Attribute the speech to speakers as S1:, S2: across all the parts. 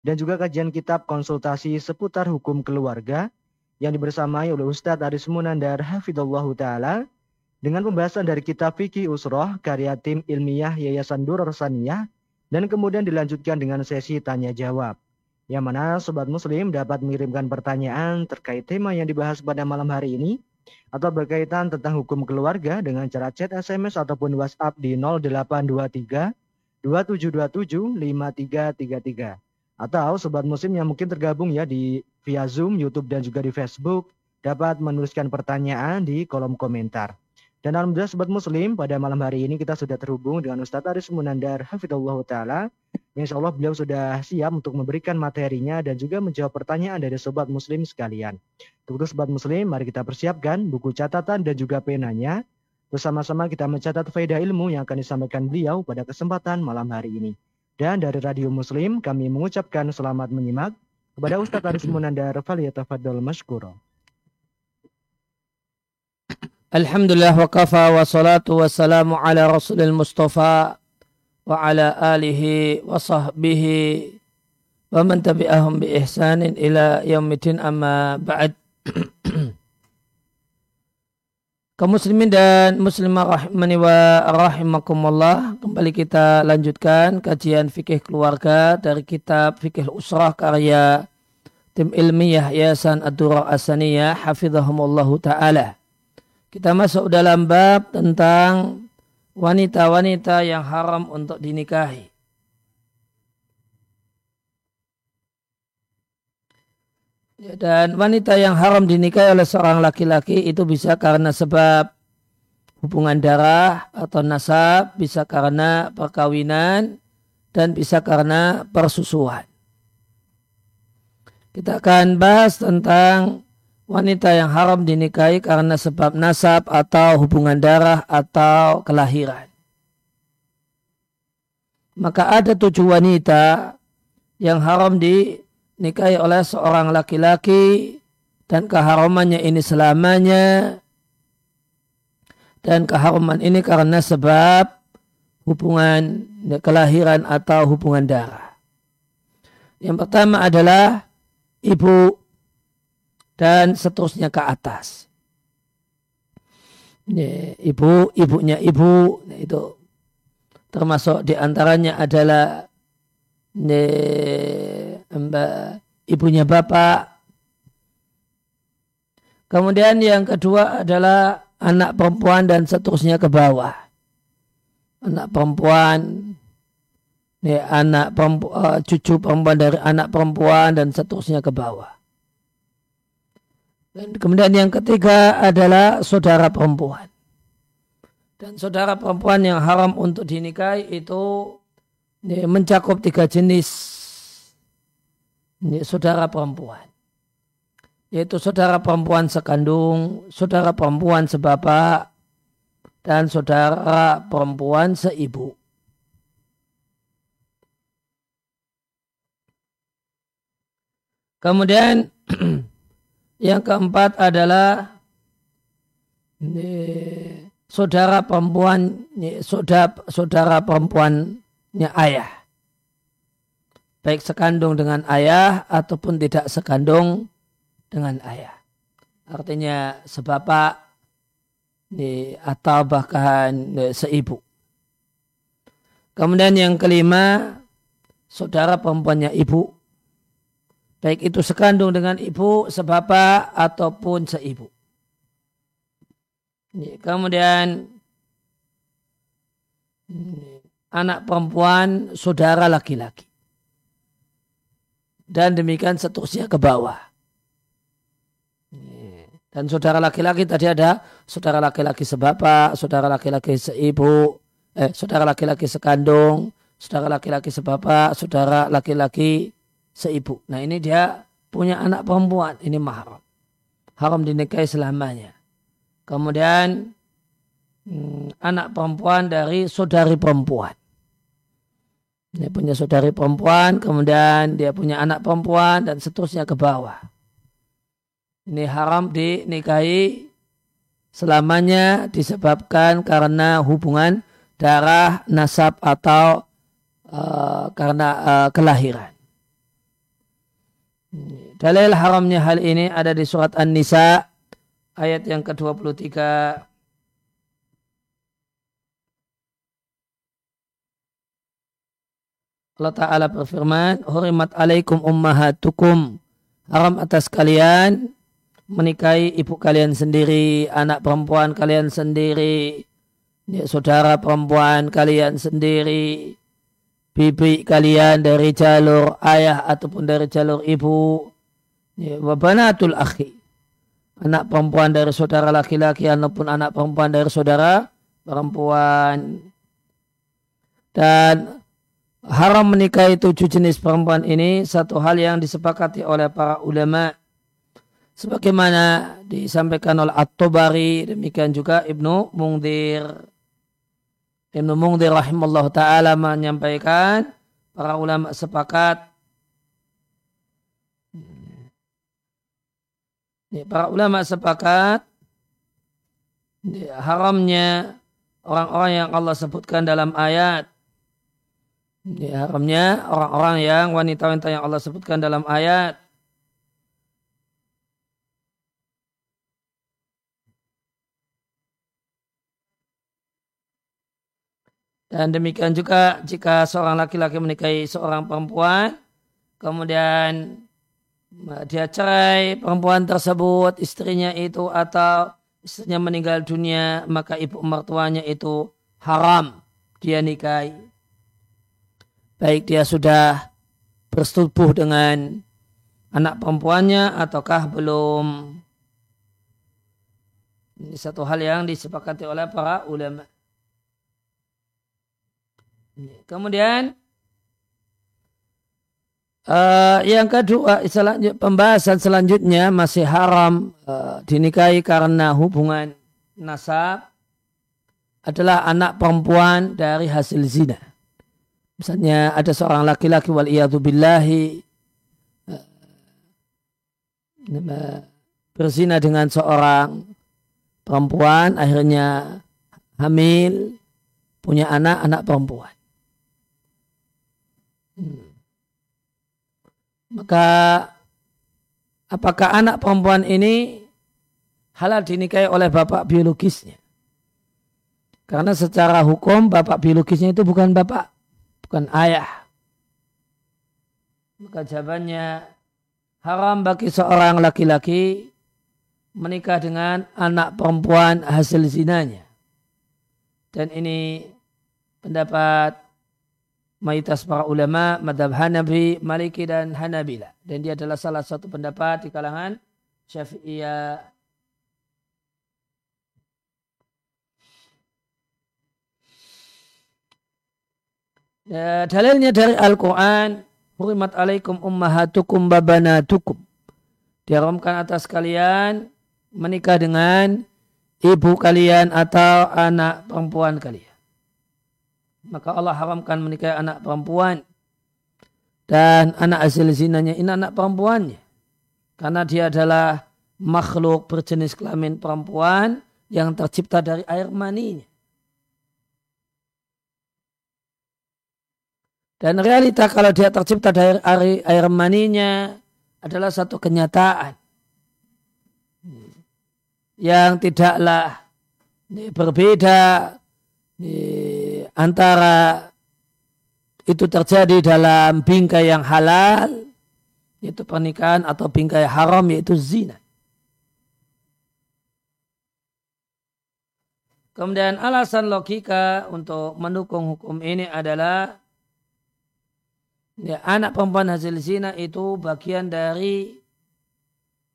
S1: dan juga kajian kitab konsultasi seputar hukum keluarga yang dibersamai oleh Ustadz Aris Munandar Hafidullah Ta'ala dengan pembahasan dari kitab Fikih Usroh karya tim ilmiah Yayasan Duror Saniyah dan kemudian dilanjutkan dengan sesi tanya jawab yang mana sobat muslim dapat mengirimkan pertanyaan terkait tema yang dibahas pada malam hari ini atau berkaitan tentang hukum keluarga dengan cara chat SMS ataupun WhatsApp di 0823 2727 5333. Atau sobat muslim yang mungkin tergabung ya di via Zoom, YouTube dan juga di Facebook dapat menuliskan pertanyaan di kolom komentar. Dan alhamdulillah sobat muslim pada malam hari ini kita sudah terhubung dengan Ustadz Aris Munandar Hafidullah Ta'ala. Insya Allah beliau sudah siap untuk memberikan materinya dan juga menjawab pertanyaan dari sobat muslim sekalian. Untuk sobat muslim mari kita persiapkan buku catatan dan juga penanya. Bersama-sama kita mencatat faedah ilmu yang akan disampaikan beliau pada kesempatan malam hari ini. Dan dari Radio Muslim kami mengucapkan selamat menyimak kepada Ustaz Aris Munandar Faliyatafaddal Mashkuro.
S2: Alhamdulillah wa kafa wa salatu wa salamu ala rasulil mustafa wa ala alihi wa sahbihi wa man tabi'ahum bi ihsanin ila yaumidin amma ba'd kaum muslimin dan muslimah rahimani wa rahimakumullah. Kembali kita lanjutkan kajian fikih keluarga dari kitab Fikih Usrah karya tim ilmiah Yayasan Ad-Durah Asaniyah hafizahumullahu taala. Kita masuk dalam bab tentang wanita-wanita yang haram untuk dinikahi. Ya, dan wanita yang haram dinikahi oleh seorang laki-laki itu bisa karena sebab hubungan darah atau nasab, bisa karena perkawinan, dan bisa karena persusuan. Kita akan bahas tentang wanita yang haram dinikahi karena sebab nasab atau hubungan darah atau kelahiran. Maka ada tujuh wanita yang haram di nikahi oleh seorang laki-laki dan keharumannya ini selamanya dan keharuman ini karena sebab hubungan kelahiran atau hubungan darah. Yang pertama adalah ibu dan seterusnya ke atas. Ibu, ibunya ibu, nah itu termasuk di antaranya adalah ibunya bapak. Kemudian yang kedua adalah anak perempuan dan seterusnya ke bawah. Anak perempuan, ya, anak perempuan, uh, cucu perempuan dari anak perempuan dan seterusnya ke bawah. Dan kemudian yang ketiga adalah saudara perempuan. Dan saudara perempuan yang haram untuk dinikahi itu ya, mencakup tiga jenis ini saudara perempuan. Yaitu saudara perempuan sekandung, saudara perempuan sebapak, dan saudara perempuan seibu. Kemudian yang keempat adalah ini, saudara perempuan, saudara, saudara perempuannya ayah baik sekandung dengan ayah ataupun tidak sekandung dengan ayah. Artinya sebapak atau bahkan seibu. Kemudian yang kelima, saudara perempuannya ibu. Baik itu sekandung dengan ibu, sebapak ataupun seibu. Kemudian anak perempuan saudara laki-laki dan demikian seterusnya ke bawah. Dan saudara laki-laki tadi ada saudara laki-laki sebapak, saudara laki-laki seibu, eh, saudara laki-laki sekandung, saudara laki-laki sebapak, saudara laki-laki seibu. Nah ini dia punya anak perempuan, ini mahram. Haram dinikahi selamanya. Kemudian hmm, anak perempuan dari saudari perempuan. Dia punya saudari perempuan, kemudian dia punya anak perempuan, dan seterusnya ke bawah. Ini haram dinikahi selamanya disebabkan karena hubungan darah, nasab, atau uh, karena uh, kelahiran. Dalil haramnya hal ini ada di surat An-Nisa ayat yang ke-23. Allah Ta'ala berfirman, Hurimat alaikum ummahatukum. Haram atas kalian menikahi ibu kalian sendiri, anak perempuan kalian sendiri, ya, saudara perempuan kalian sendiri, bibi kalian dari jalur ayah ataupun dari jalur ibu, ya, wabanatul akhi. Anak perempuan dari saudara laki-laki ataupun anak perempuan dari saudara perempuan. Dan haram menikahi tujuh jenis perempuan ini satu hal yang disepakati oleh para ulama sebagaimana disampaikan oleh At-Tabari demikian juga Ibnu Mungdir. Ibnu Mungdir rahimahullah taala menyampaikan para ulama sepakat para ulama sepakat haramnya orang-orang yang Allah sebutkan dalam ayat Ya, haramnya orang-orang yang wanita-wanita yang Allah sebutkan dalam ayat. Dan demikian juga jika seorang laki-laki menikahi seorang perempuan, kemudian dia cerai perempuan tersebut, istrinya itu atau istrinya meninggal dunia, maka ibu mertuanya itu haram dia nikahi baik dia sudah bersetubuh dengan anak perempuannya ataukah belum. Ini satu hal yang disepakati oleh para ulama. Kemudian uh, yang kedua selanjut, pembahasan selanjutnya masih haram uh, dinikahi karena hubungan nasab adalah anak perempuan dari hasil zina. Misalnya ada seorang laki-laki wal billahi eh, berzina dengan seorang perempuan akhirnya hamil punya anak anak perempuan. Hmm. Maka apakah anak perempuan ini halal dinikahi oleh bapak biologisnya? Karena secara hukum bapak biologisnya itu bukan bapak bukan ayah. Maka jawabannya haram bagi seorang laki-laki menikah dengan anak perempuan hasil zinanya. Dan ini pendapat mayoritas para ulama madhab Hanabi, Maliki dan Hanabila. Dan dia adalah salah satu pendapat di kalangan Syafi'iyah Ya, dalilnya dari Al-Quran, Hurimat alaikum ummahatukum babanatukum. Diharamkan atas kalian menikah dengan ibu kalian atau anak perempuan kalian. Maka Allah haramkan menikah anak perempuan. Dan anak hasil zinanya ini anak perempuannya. Karena dia adalah makhluk berjenis kelamin perempuan yang tercipta dari air maninya. Dan realita kalau dia tercipta dari air, air maninya adalah satu kenyataan yang tidaklah berbeda antara itu terjadi dalam bingkai yang halal yaitu pernikahan atau bingkai haram yaitu zina. Kemudian alasan logika untuk mendukung hukum ini adalah ya, anak perempuan hasil zina itu bagian dari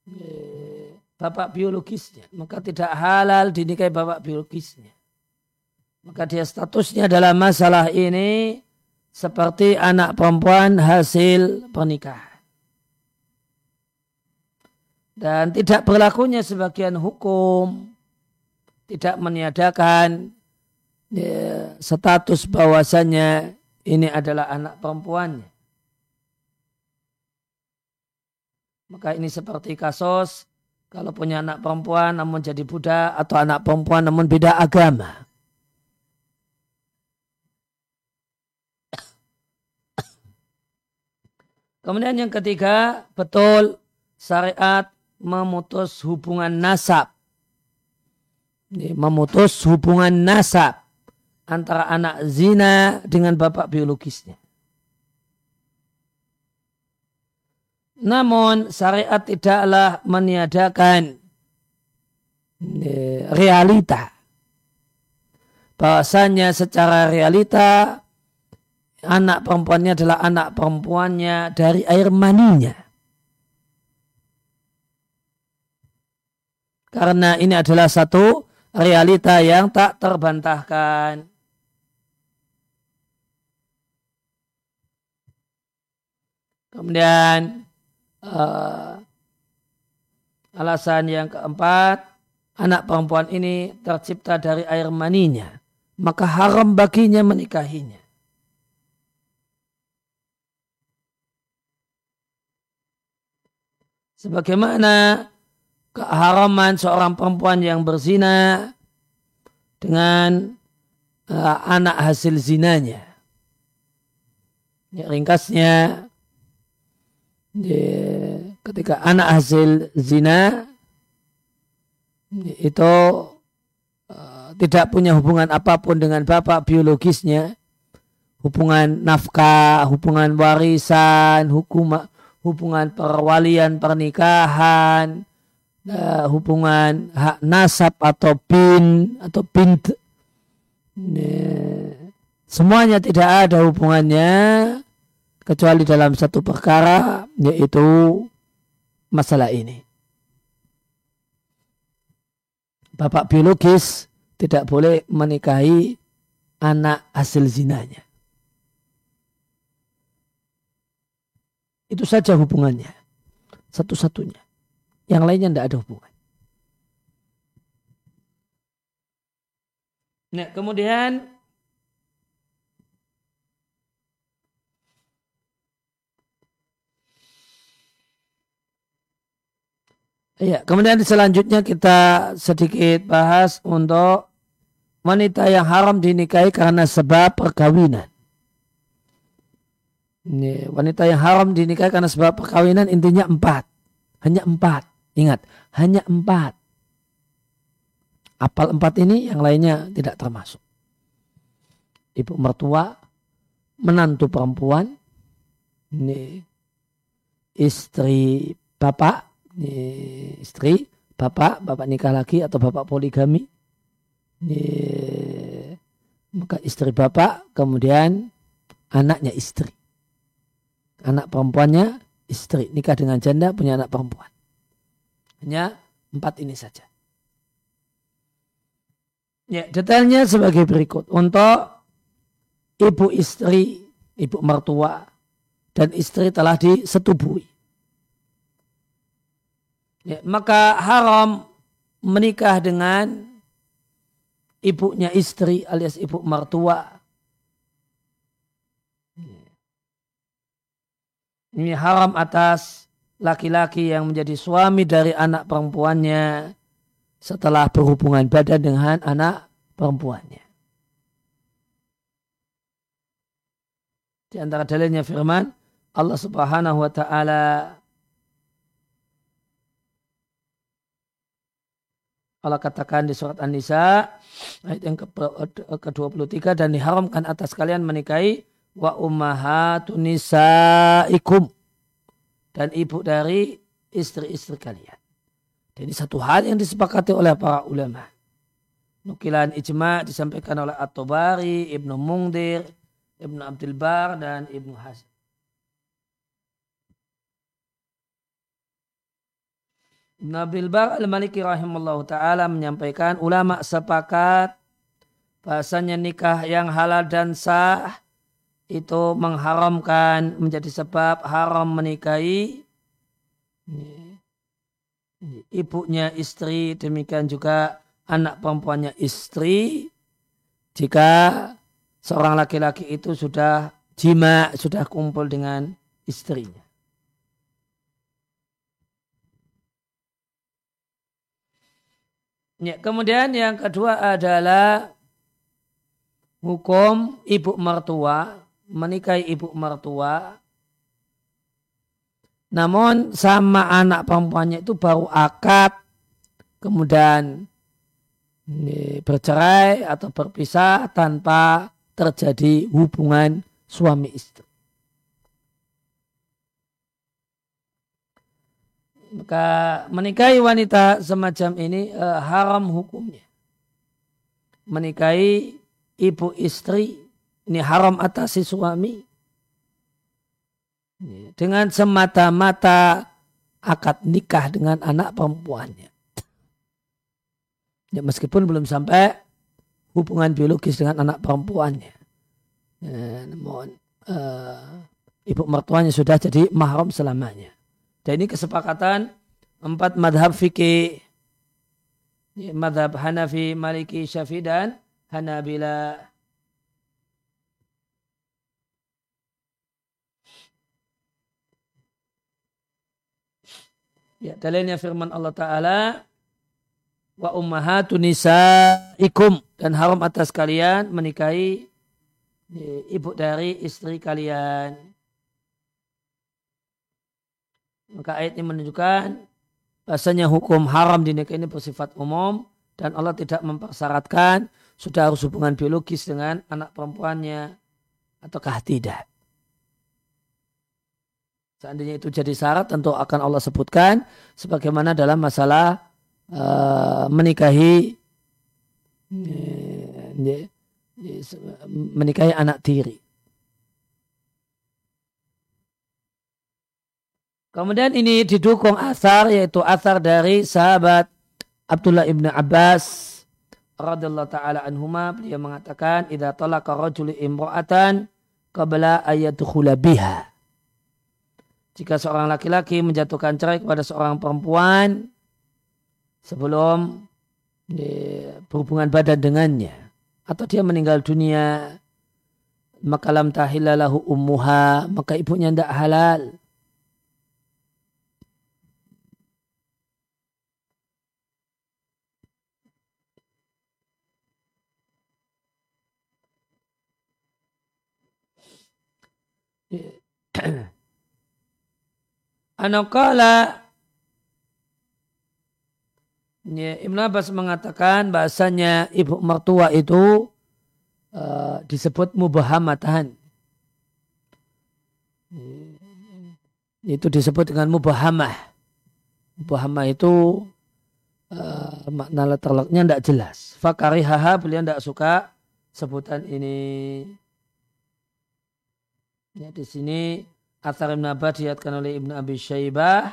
S2: ya, bapak biologisnya. Maka tidak halal dinikahi bapak biologisnya. Maka dia statusnya dalam masalah ini seperti anak perempuan hasil pernikahan. Dan tidak berlakunya sebagian hukum tidak meniadakan ya, status bahwasannya ini adalah anak perempuannya. Maka ini seperti kasus kalau punya anak perempuan namun jadi budak atau anak perempuan namun beda agama. Kemudian yang ketiga, betul syariat memutus hubungan nasab. Memutus hubungan nasab antara anak zina dengan bapak biologisnya. Namun syariat tidaklah meniadakan realita. Bahasanya secara realita anak perempuannya adalah anak perempuannya dari air maninya. Karena ini adalah satu realita yang tak terbantahkan. Kemudian uh, alasan yang keempat, anak perempuan ini tercipta dari air maninya, maka haram baginya menikahinya. Sebagaimana keharaman seorang perempuan yang berzina dengan uh, anak hasil zinanya. Ya, ringkasnya, ya, ketika anak hasil zina itu uh, tidak punya hubungan apa pun dengan bapak biologisnya, hubungan nafkah, hubungan warisan, hukum, hubungan perwalian pernikahan, uh, hubungan hak nasab atau bin atau bint semuanya tidak ada hubungannya kecuali dalam satu perkara yaitu masalah ini. Bapak biologis tidak boleh menikahi anak hasil zinanya. Itu saja hubungannya. Satu-satunya. Yang lainnya tidak ada hubungan. Nah, kemudian Ya, kemudian selanjutnya kita sedikit bahas untuk wanita yang haram dinikahi karena sebab perkawinan. Ini, wanita yang haram dinikahi karena sebab perkawinan intinya empat. Hanya empat. Ingat, hanya empat. Apal empat ini yang lainnya tidak termasuk. Ibu mertua, menantu perempuan, ini istri bapak, istri, bapak, bapak nikah lagi atau bapak poligami. Maka istri bapak, kemudian anaknya istri. Anak perempuannya istri, nikah dengan janda punya anak perempuan. Hanya empat ini saja. Ya, detailnya sebagai berikut. Untuk ibu istri, ibu mertua, dan istri telah disetubui. Ya, maka haram menikah dengan ibunya istri alias ibu mertua. Ini haram atas laki-laki yang menjadi suami dari anak perempuannya setelah berhubungan badan dengan anak perempuannya. Di antara dalilnya firman Allah Subhanahu wa taala Allah katakan di surat An-Nisa ayat yang ke-23 dan diharamkan atas kalian menikahi wa ummahatun nisaikum dan ibu dari istri-istri kalian. Ini satu hal yang disepakati oleh para ulama. Nukilan ijma disampaikan oleh At-Tabari, Ibnu Mungdir, Ibnu Abdul Bar, dan Ibnu Hasan. Abdul Bar al-Maliki rahimahullah ta'ala menyampaikan ulama sepakat bahasanya nikah yang halal dan sah itu mengharamkan menjadi sebab haram menikahi ibunya istri demikian juga anak perempuannya istri jika seorang laki-laki itu sudah jima sudah kumpul dengan istrinya. Ya, kemudian yang kedua adalah hukum ibu mertua menikahi ibu mertua namun sama anak perempuannya itu baru akad, kemudian bercerai atau berpisah tanpa terjadi hubungan suami istri. Maka menikahi wanita semacam ini eh, haram hukumnya. Menikahi ibu istri ini haram atas si suami. Dengan semata-mata akad nikah dengan anak perempuannya. Ya, meskipun belum sampai hubungan biologis dengan anak perempuannya. Ya, namun uh, ibu mertuanya sudah jadi mahram selamanya. Dan ini kesepakatan empat madhab fikih. Madhab Hanafi, Maliki, Syafi'i dan Hanabila. Ya, dalilnya firman Allah Ta'ala wa ummahatu nisaikum dan haram atas kalian menikahi ibu dari istri kalian. Maka ayat ini menunjukkan bahasanya hukum haram di nikah ini bersifat umum dan Allah tidak mempersyaratkan sudah harus hubungan biologis dengan anak perempuannya ataukah tidak. Seandainya itu jadi syarat tentu akan Allah sebutkan sebagaimana dalam masalah uh, menikahi uh, menikahi anak tiri. Kemudian ini didukung asar yaitu asar dari sahabat Abdullah ibn Abbas radhiyallahu taala anhuma beliau mengatakan idza talaqa rajulu imra'atan qabla ayadkhula biha. Jika seorang laki-laki menjatuhkan cerai kepada seorang perempuan sebelum berhubungan badan dengannya atau dia meninggal dunia maka lam tahilalahu ummuha maka ibunya tidak halal Anakala ya, Ibn Abbas mengatakan bahasanya ibu mertua itu uh, disebut mubahamatan. Itu disebut dengan mubahamah. Mubahamah itu uh, makna terlaknya tidak jelas. Fakarihaha beliau tidak suka sebutan ini. Ya, di sini Athar Ibn Abbas diatkan oleh Ibn Abi Syaibah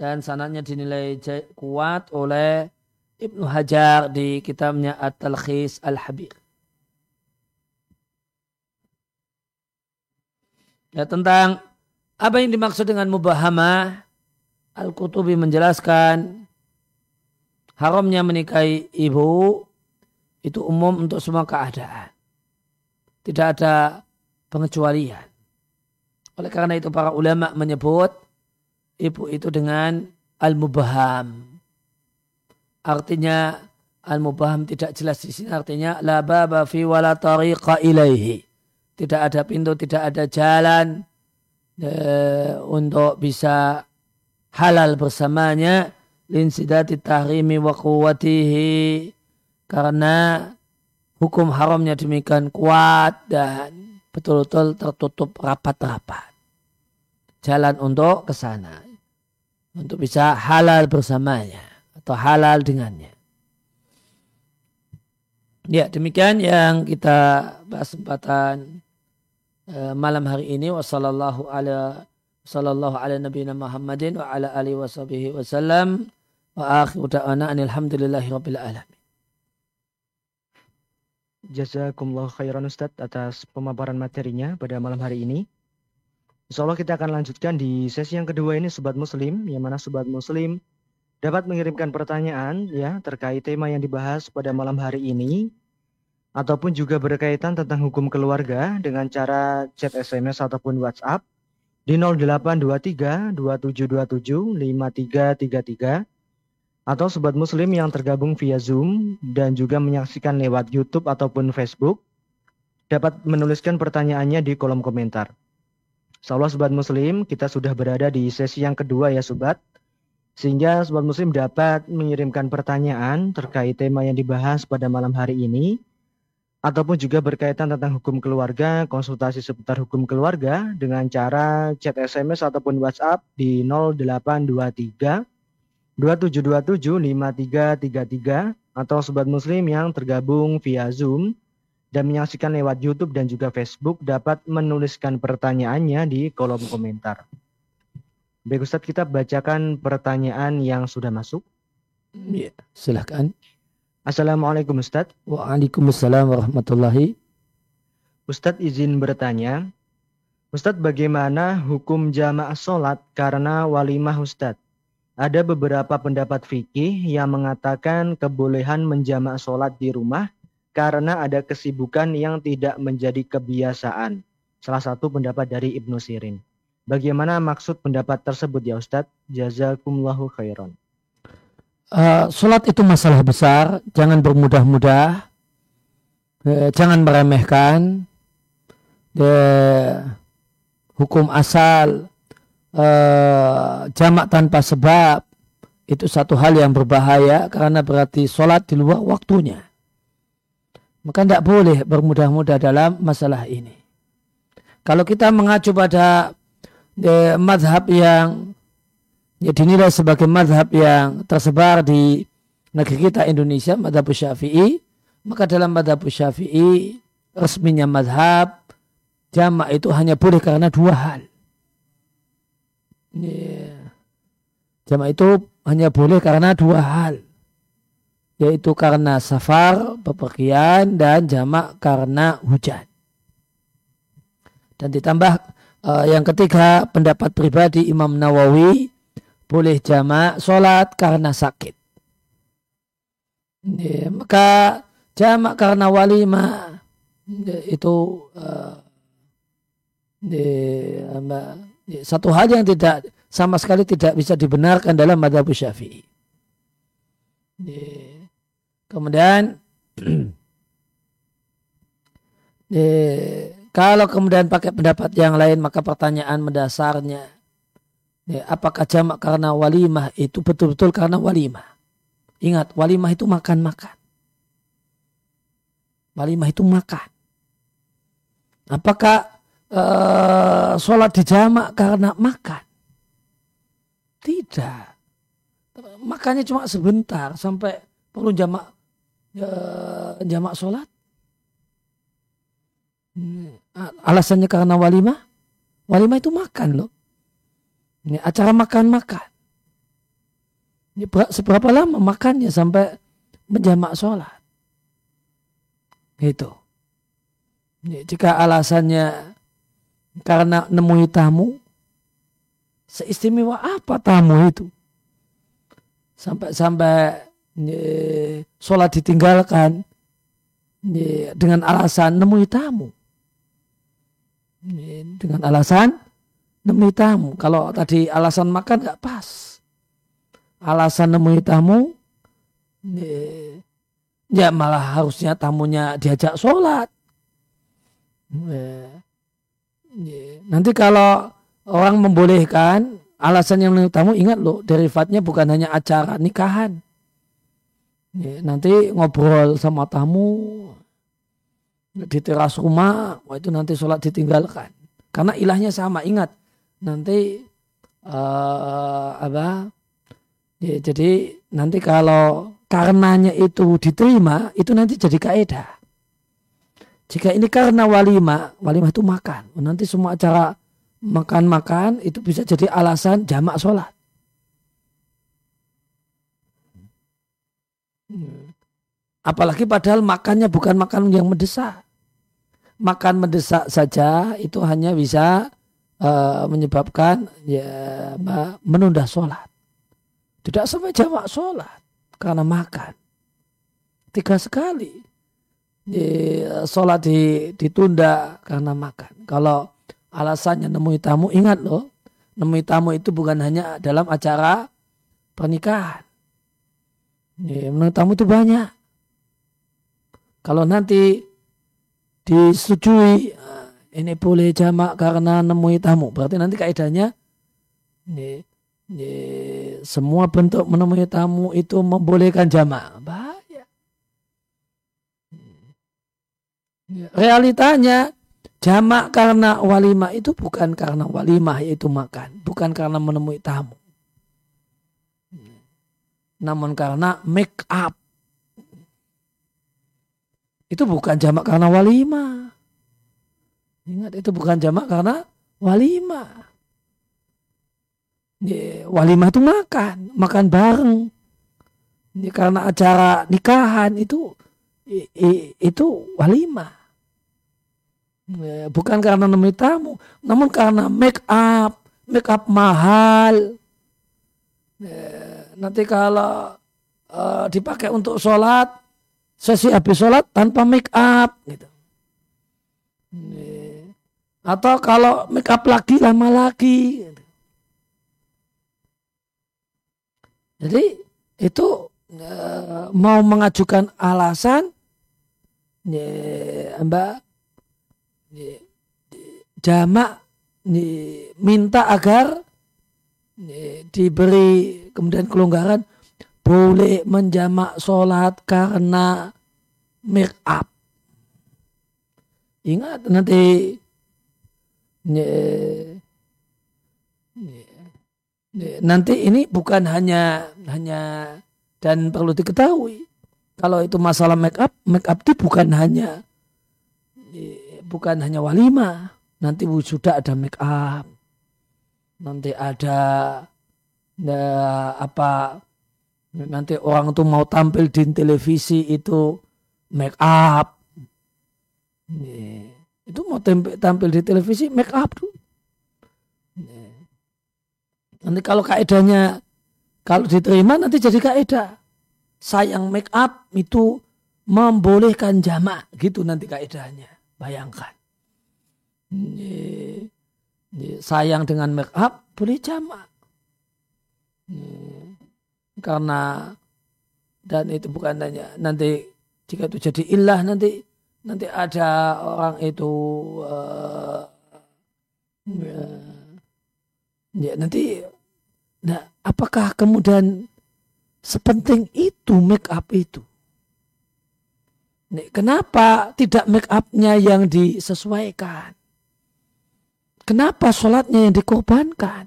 S2: dan sanatnya dinilai kuat oleh Ibnu Hajar di kitabnya At-Talkhis Al-Habir. Ya, tentang apa yang dimaksud dengan mubahamah, Al-Qutubi menjelaskan haramnya menikahi ibu itu umum untuk semua keadaan. Tidak ada pengecualian. Oleh karena itu para ulama menyebut ibu itu dengan al-mubaham. Artinya al-mubaham tidak jelas di sini artinya la baba fi wala tariqa ilaihi. Tidak ada pintu, tidak ada jalan e, untuk bisa halal bersamanya linsidati tahrimi wa quwwatihi karena hukum haramnya demikian kuat dan betul-betul tertutup rapat-rapat. Jalan untuk ke sana. Untuk bisa halal bersamanya. Atau halal dengannya. Ya demikian yang kita bahas kesempatan uh, malam hari ini. Wassalamualaikum ala sallallahu ala Muhammadin wa ala alihi wa sahbihi wasallam. Wa akhiru da'ana anilhamdulillahi rabbil alamin.
S1: Jazakumullah khairan Ustaz atas pemaparan materinya pada malam hari ini. Insya Allah kita akan lanjutkan di sesi yang kedua ini Sobat Muslim, yang mana Sobat Muslim dapat mengirimkan pertanyaan ya terkait tema yang dibahas pada malam hari ini ataupun juga berkaitan tentang hukum keluarga dengan cara chat SMS ataupun WhatsApp di 0823 2727 5333 atau sobat muslim yang tergabung via Zoom dan juga menyaksikan lewat YouTube ataupun Facebook dapat menuliskan pertanyaannya di kolom komentar. Insyaallah sobat muslim, kita sudah berada di sesi yang kedua ya sobat. Sehingga sobat muslim dapat mengirimkan pertanyaan terkait tema yang dibahas pada malam hari ini ataupun juga berkaitan tentang hukum keluarga, konsultasi seputar hukum keluarga dengan cara chat SMS ataupun WhatsApp di 0823 2727 5333 atau sobat muslim yang tergabung via Zoom dan menyaksikan lewat YouTube dan juga Facebook dapat menuliskan pertanyaannya di kolom komentar. Baik Ustadz, kita bacakan pertanyaan yang sudah masuk.
S2: Ya, silahkan.
S1: Assalamualaikum Ustadz.
S2: Waalaikumsalam warahmatullahi.
S1: Ustadz izin bertanya. Ustadz bagaimana hukum jamaah sholat karena walimah Ustadz? Ada beberapa pendapat fikih yang mengatakan kebolehan menjamaah sholat di rumah karena ada kesibukan yang tidak menjadi kebiasaan. Salah satu pendapat dari Ibnu Sirin. Bagaimana maksud pendapat tersebut ya Ustadz? Jazakumullahu khairan.
S2: Uh, sholat itu masalah besar, jangan bermudah-mudah, uh, jangan meremehkan. Uh, hukum asal uh, jamak tanpa sebab itu satu hal yang berbahaya karena berarti sholat di luar waktunya. Maka tidak boleh bermudah-mudah dalam masalah ini. Kalau kita mengacu pada eh, madhab yang ya, dinilai sebagai madhab yang tersebar di negeri kita Indonesia, madhab syafi'i, maka dalam madhab syafi'i resminya madhab jamak itu hanya boleh karena dua hal. Yeah. Jamak itu hanya boleh karena dua hal yaitu karena safar, bepergian dan jamak karena hujan. Dan ditambah uh, yang ketiga pendapat pribadi Imam Nawawi boleh jamak sholat karena sakit. Ya, maka jamak karena walimah ya, itu uh, ya, satu hal yang tidak sama sekali tidak bisa dibenarkan dalam madhab syafi'i. Ya. Kemudian kalau kemudian pakai pendapat yang lain maka pertanyaan mendasarnya apakah jamak karena walimah itu betul-betul karena walimah? Ingat walimah itu makan-makan. Walimah itu makan. Apakah uh, sholat di jamak karena makan? Tidak. Makannya cuma sebentar sampai perlu jamak ya, jamak sholat? Hmm, alasannya karena walimah? Walimah itu makan loh. Ini acara makan-makan. Ini seberapa lama makannya sampai menjamak sholat? Itu. Ini, jika alasannya karena nemui tamu, seistimewa apa tamu itu? Sampai-sampai sholat ditinggalkan dengan alasan nemui tamu. Dengan alasan nemui tamu. Kalau tadi alasan makan nggak pas. Alasan nemui tamu, ya malah harusnya tamunya diajak sholat. Nanti kalau orang membolehkan alasan yang tamu, ingat loh derivatnya bukan hanya acara nikahan nanti ngobrol sama tamu di teras rumah, wah itu nanti sholat ditinggalkan. Karena ilahnya sama, ingat. Nanti uh, apa? Ya, jadi nanti kalau karenanya itu diterima, itu nanti jadi kaidah. Jika ini karena walimah, walimah itu makan. Nanti semua acara makan-makan itu bisa jadi alasan jamak sholat. Hmm. Apalagi padahal makannya bukan makan yang mendesak. Makan mendesak saja itu hanya bisa uh, menyebabkan ya menunda sholat. Tidak sampai jamak sholat karena makan. Tiga sekali di, sholat di, ditunda karena makan. Kalau alasannya nemui tamu, ingat loh, nemui tamu itu bukan hanya dalam acara pernikahan. Ya, menurut tamu itu banyak. Kalau nanti disetujui ini boleh jamak karena nemui tamu. Berarti nanti kaidahnya ini, ini, semua bentuk menemui tamu itu membolehkan jamak. Bahaya. Realitanya jamak karena walimah itu bukan karena walimah yaitu makan, bukan karena menemui tamu. Namun karena make up. Itu bukan jamak karena walimah. Ingat itu bukan jamak karena walimah. Walimah itu makan, makan bareng. Ini karena acara nikahan itu itu walimah. Bukan karena nemui tamu, namun karena make up, make up mahal. Nanti kalau uh, dipakai untuk sholat, sesi habis sholat tanpa make up gitu. Atau kalau make up lagi lama lagi. Jadi itu e, mau mengajukan alasan ya, Mbak jamak minta agar diberi kemudian kelonggaran boleh menjamak sholat karena make up. Ingat nanti nanti ini bukan hanya hanya dan perlu diketahui kalau itu masalah make up make up itu bukan hanya bukan hanya walimah nanti sudah ada make up nanti ada nah, apa nanti orang tuh mau tampil di televisi itu make up itu mau tampil, tampil di televisi make up tuh. Nanti kalau kaedahnya kalau diterima nanti jadi kaedah. Sayang make up itu membolehkan jamak gitu nanti kaedahnya. Bayangkan. Sayang dengan make up boleh jamak. Karena dan itu bukan hanya nanti jika itu jadi ilah nanti nanti ada orang itu uh, ya nanti nah apakah kemudian sepenting itu make up itu kenapa tidak make upnya yang disesuaikan? Kenapa sholatnya yang dikorbankan?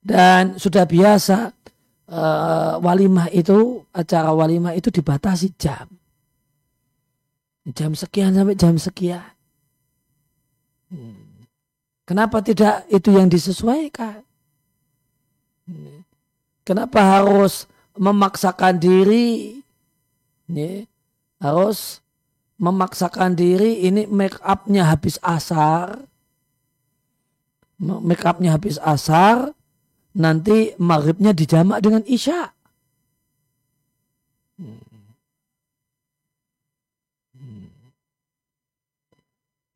S2: Dan sudah biasa uh, walimah itu acara walimah itu dibatasi jam jam sekian sampai jam sekian hmm. kenapa tidak itu yang disesuaikan. Kenapa harus memaksakan diri ini harus memaksakan diri ini make upnya habis asar make upnya habis asar nanti maghribnya dijamak dengan isya.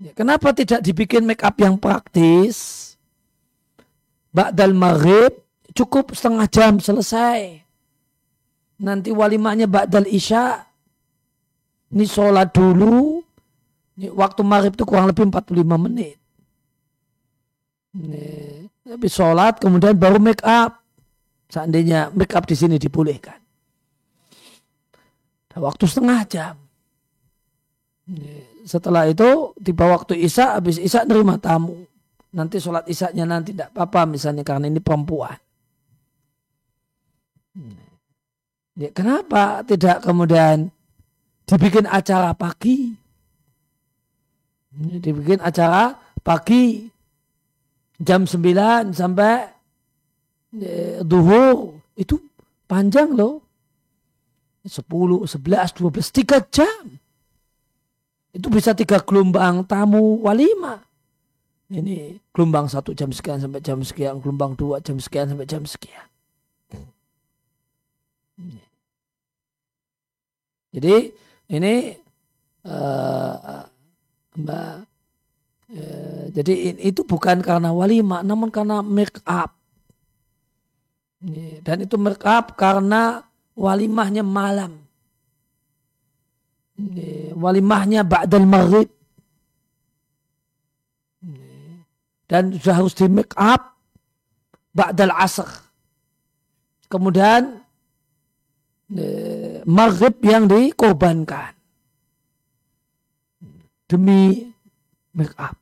S2: Ya, kenapa tidak dibikin make up yang praktis? Ba'dal maghrib cukup setengah jam selesai. Nanti walimahnya ba'dal isya. Ini sholat dulu. Ini waktu maghrib itu kurang lebih 45 menit. Nih. Tapi sholat kemudian baru make up. Seandainya make up di sini dibolehkan. Waktu setengah jam. Setelah itu tiba waktu isya, habis isya nerima tamu. Nanti sholat isya-nya nanti tidak apa-apa misalnya karena ini perempuan. Ya, kenapa tidak kemudian dibikin acara pagi? Dibikin acara pagi jam 9 sampai eh, duhur itu panjang loh. 10, 11, 12, 3 jam. Itu bisa tiga gelombang tamu walima. Ini gelombang satu jam sekian sampai jam sekian, gelombang dua jam sekian sampai jam sekian. Jadi ini uh, Mbak Ya, jadi itu bukan karena walimah, namun karena make up. Dan itu make up karena walimahnya malam. walimahnya ba'dal maghrib dan sudah harus di make up ba'dal asr kemudian maghrib yang dikorbankan. Demi make up.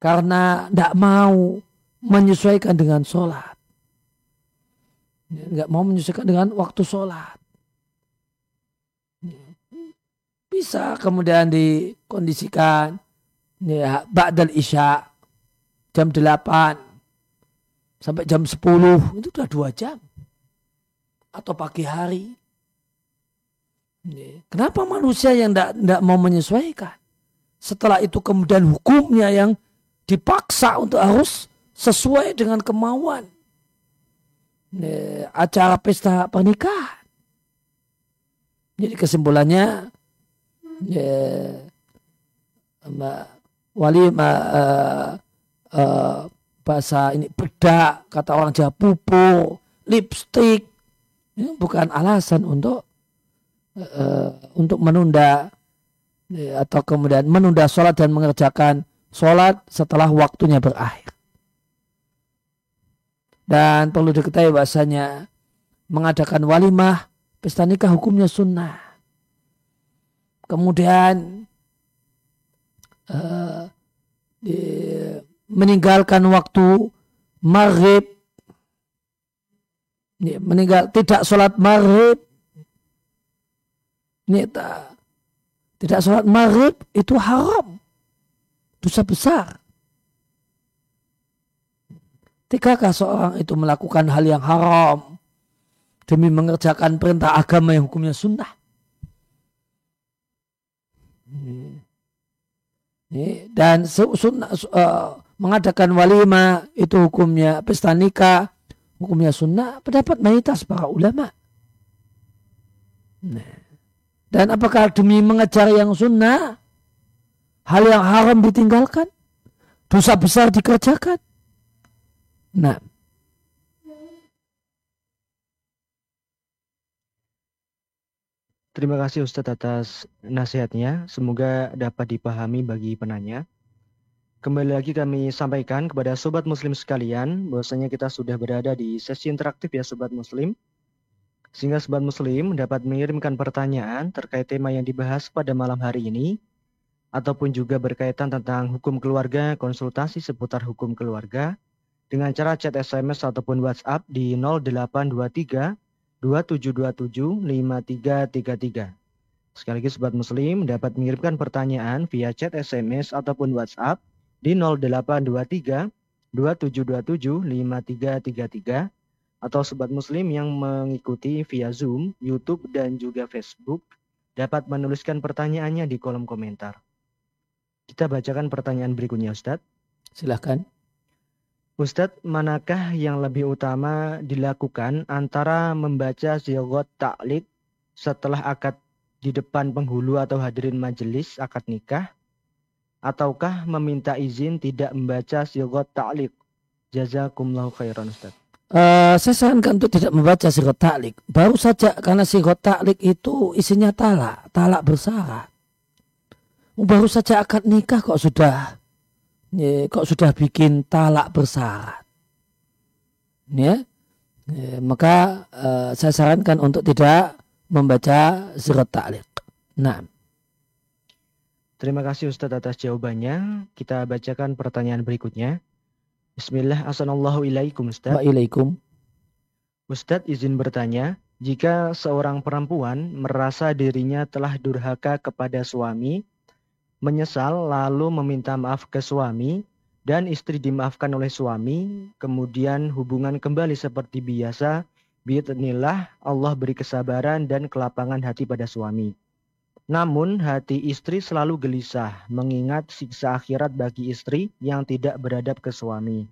S2: Karena tidak mau menyesuaikan dengan sholat. Nggak mau menyesuaikan dengan waktu sholat. Bisa kemudian dikondisikan ya ba'dal isya jam 8 sampai jam 10 itu sudah dua jam atau pagi hari. Kenapa manusia yang tidak mau menyesuaikan? Setelah itu kemudian hukumnya yang dipaksa untuk harus sesuai dengan kemauan. Acara pesta pernikahan. Jadi kesimpulannya ya, wali uh, uh, bahasa ini bedak kata orang Jawa pupuk lipstick ini bukan alasan untuk uh, untuk menunda ya, atau kemudian menunda sholat dan mengerjakan sholat setelah waktunya berakhir dan perlu diketahui bahasanya mengadakan walimah pesta nikah hukumnya sunnah. Kemudian uh, di, meninggalkan waktu maghrib, ya, meninggal tidak sholat maghrib, tak, tidak sholat maghrib itu haram, dosa besar. Tidakkah seorang itu melakukan hal yang haram demi mengerjakan perintah agama yang hukumnya sunnah. Dan sunnah, uh, mengadakan walimah itu hukumnya pesta nikah, hukumnya sunnah, pendapat mayoritas para ulama. Dan apakah demi mengejar yang sunnah, hal yang haram ditinggalkan, dosa besar dikerjakan? Nah,
S1: Terima kasih Ustadz atas nasihatnya. Semoga dapat dipahami bagi penanya. Kembali lagi kami sampaikan kepada sobat muslim sekalian bahwasanya kita sudah berada di sesi interaktif ya sobat muslim. Sehingga sobat muslim dapat mengirimkan pertanyaan terkait tema yang dibahas pada malam hari ini ataupun juga berkaitan tentang hukum keluarga, konsultasi seputar hukum keluarga dengan cara chat SMS ataupun WhatsApp di 0823 27275333. Sekali lagi Sobat Muslim dapat mengirimkan pertanyaan via chat SMS ataupun WhatsApp di 0823 27275333 atau Sobat Muslim yang mengikuti via Zoom, YouTube, dan juga Facebook dapat menuliskan pertanyaannya di kolom komentar. Kita bacakan pertanyaan berikutnya Ustadz.
S2: Silahkan.
S1: Ustadz, manakah yang lebih utama dilakukan antara membaca zigot taklik setelah akad di depan penghulu atau hadirin majelis akad nikah? Ataukah meminta izin tidak membaca zigot taklik? Jazakumullahu khairan Ustadz.
S2: Uh, saya sarankan untuk tidak membaca sigot taklik. Baru saja karena sigot taklik itu isinya talak, talak bersyarat. Baru saja akad nikah kok sudah ya, kok sudah bikin talak bersyarat. Ya, ya maka uh, saya sarankan untuk tidak membaca surat ta'liq. Nah.
S1: Terima kasih Ustadz atas jawabannya. Kita bacakan pertanyaan berikutnya. Bismillah, Assalamualaikum Ustadz.
S2: Waalaikum.
S1: Ustadz izin bertanya, jika seorang perempuan merasa dirinya telah durhaka kepada suami menyesal lalu meminta maaf ke suami dan istri dimaafkan oleh suami, kemudian hubungan kembali seperti biasa, biidnillah Allah beri kesabaran dan kelapangan hati pada suami. Namun hati istri selalu gelisah mengingat siksa akhirat bagi istri yang tidak beradab ke suami.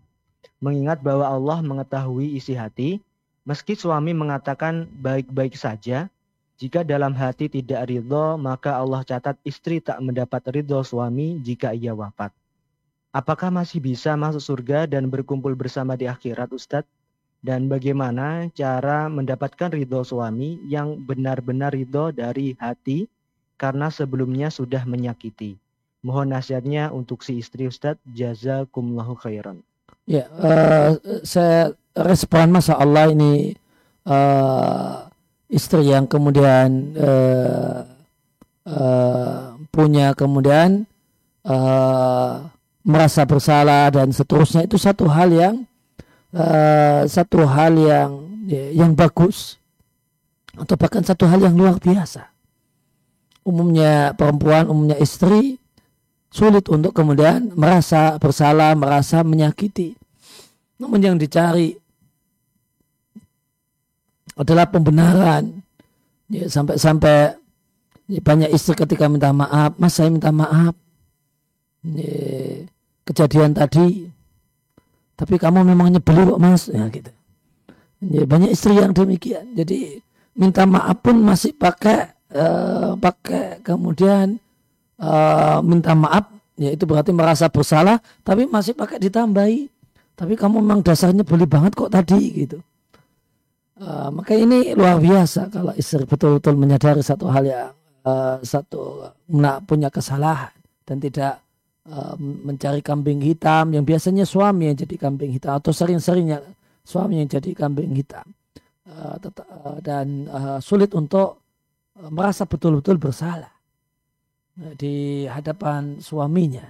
S1: Mengingat bahwa Allah mengetahui isi hati, meski suami mengatakan baik-baik saja, jika dalam hati tidak ridho, maka Allah catat istri tak mendapat ridho suami jika ia wafat. Apakah masih bisa masuk surga dan berkumpul bersama di akhirat Ustadz? dan bagaimana cara mendapatkan ridho suami yang benar-benar ridho dari hati karena sebelumnya sudah menyakiti. Mohon nasihatnya untuk si istri Ustadz. Jazakumullahu khairan.
S2: Ya, uh, saya respon masa Allah ini uh, istri yang kemudian uh, uh, punya kemudian uh, merasa bersalah dan seterusnya itu satu hal yang uh, satu hal yang ya, yang bagus atau bahkan satu hal yang luar biasa. Umumnya perempuan, umumnya istri sulit untuk kemudian merasa bersalah, merasa menyakiti. Namun yang dicari adalah pembenaran. Ya, sampai-sampai ya, banyak istri ketika minta maaf, mas saya minta maaf. Ya, kejadian tadi, tapi kamu memang nyebeli kok mas, ya gitu. Ya, banyak istri yang demikian. Jadi minta maaf pun masih pakai uh, pakai kemudian uh, minta maaf ya itu berarti merasa bersalah tapi masih pakai ditambahi. Tapi kamu memang dasarnya beli banget kok tadi gitu. Uh, maka ini luar biasa kalau istri betul-betul menyadari satu hal yang uh, satu punya kesalahan dan tidak mencari kambing hitam yang biasanya suami yang jadi kambing hitam atau sering-seringnya suami yang jadi kambing hitam. Uh, dan uh, sulit untuk merasa betul-betul bersalah di hadapan suaminya.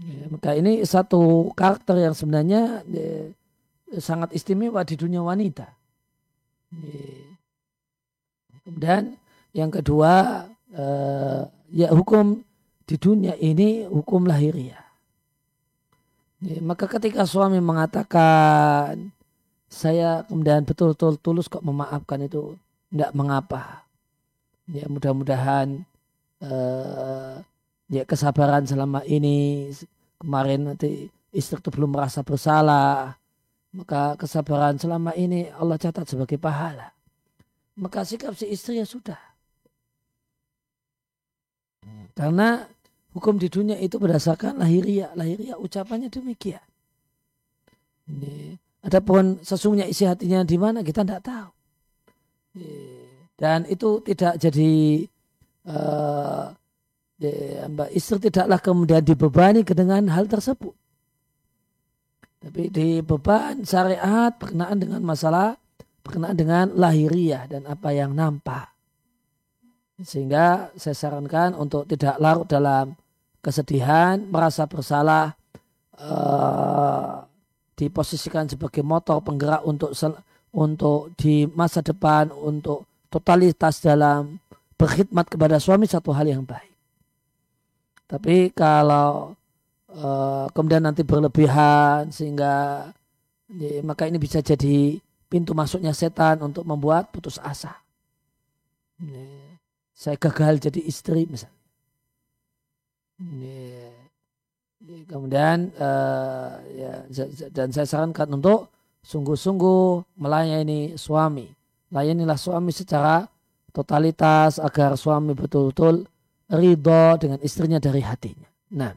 S2: Ya, maka ini satu karakter yang sebenarnya ya, sangat istimewa di dunia wanita. Ya. Kemudian yang kedua, eh, ya hukum di dunia ini hukum lahiriah. Ya, maka ketika suami mengatakan saya kemudian betul-betul tulus kok memaafkan itu tidak mengapa. Ya mudah-mudahan uh, ya kesabaran selama ini kemarin nanti istri itu belum merasa bersalah. Maka kesabaran selama ini Allah catat sebagai pahala. Maka sikap si istri ya sudah. Karena hukum di dunia itu berdasarkan lahiriah. Lahiriah ucapannya demikian. Ini adapun sesungguhnya isi hatinya di mana? Kita tidak tahu dan itu tidak jadi uh, Mbak istri tidaklah kemudian dibebani dengan hal tersebut. Tapi dibeban syariat berkenaan dengan masalah berkenaan dengan lahiriah dan apa yang nampak. Sehingga saya sarankan untuk tidak larut dalam kesedihan, merasa bersalah, uh, diposisikan sebagai motor penggerak untuk untuk di masa depan, untuk totalitas dalam berkhidmat kepada suami satu hal yang baik. Tapi kalau uh, kemudian nanti berlebihan sehingga ya, maka ini bisa jadi pintu masuknya setan untuk membuat putus asa. Ya, saya gagal jadi istri misalnya. Ya, kemudian uh, ya, dan saya sarankan untuk sungguh-sungguh melayani suami. Layanilah suami secara totalitas agar suami betul-betul ridho dengan istrinya dari hatinya. Nah.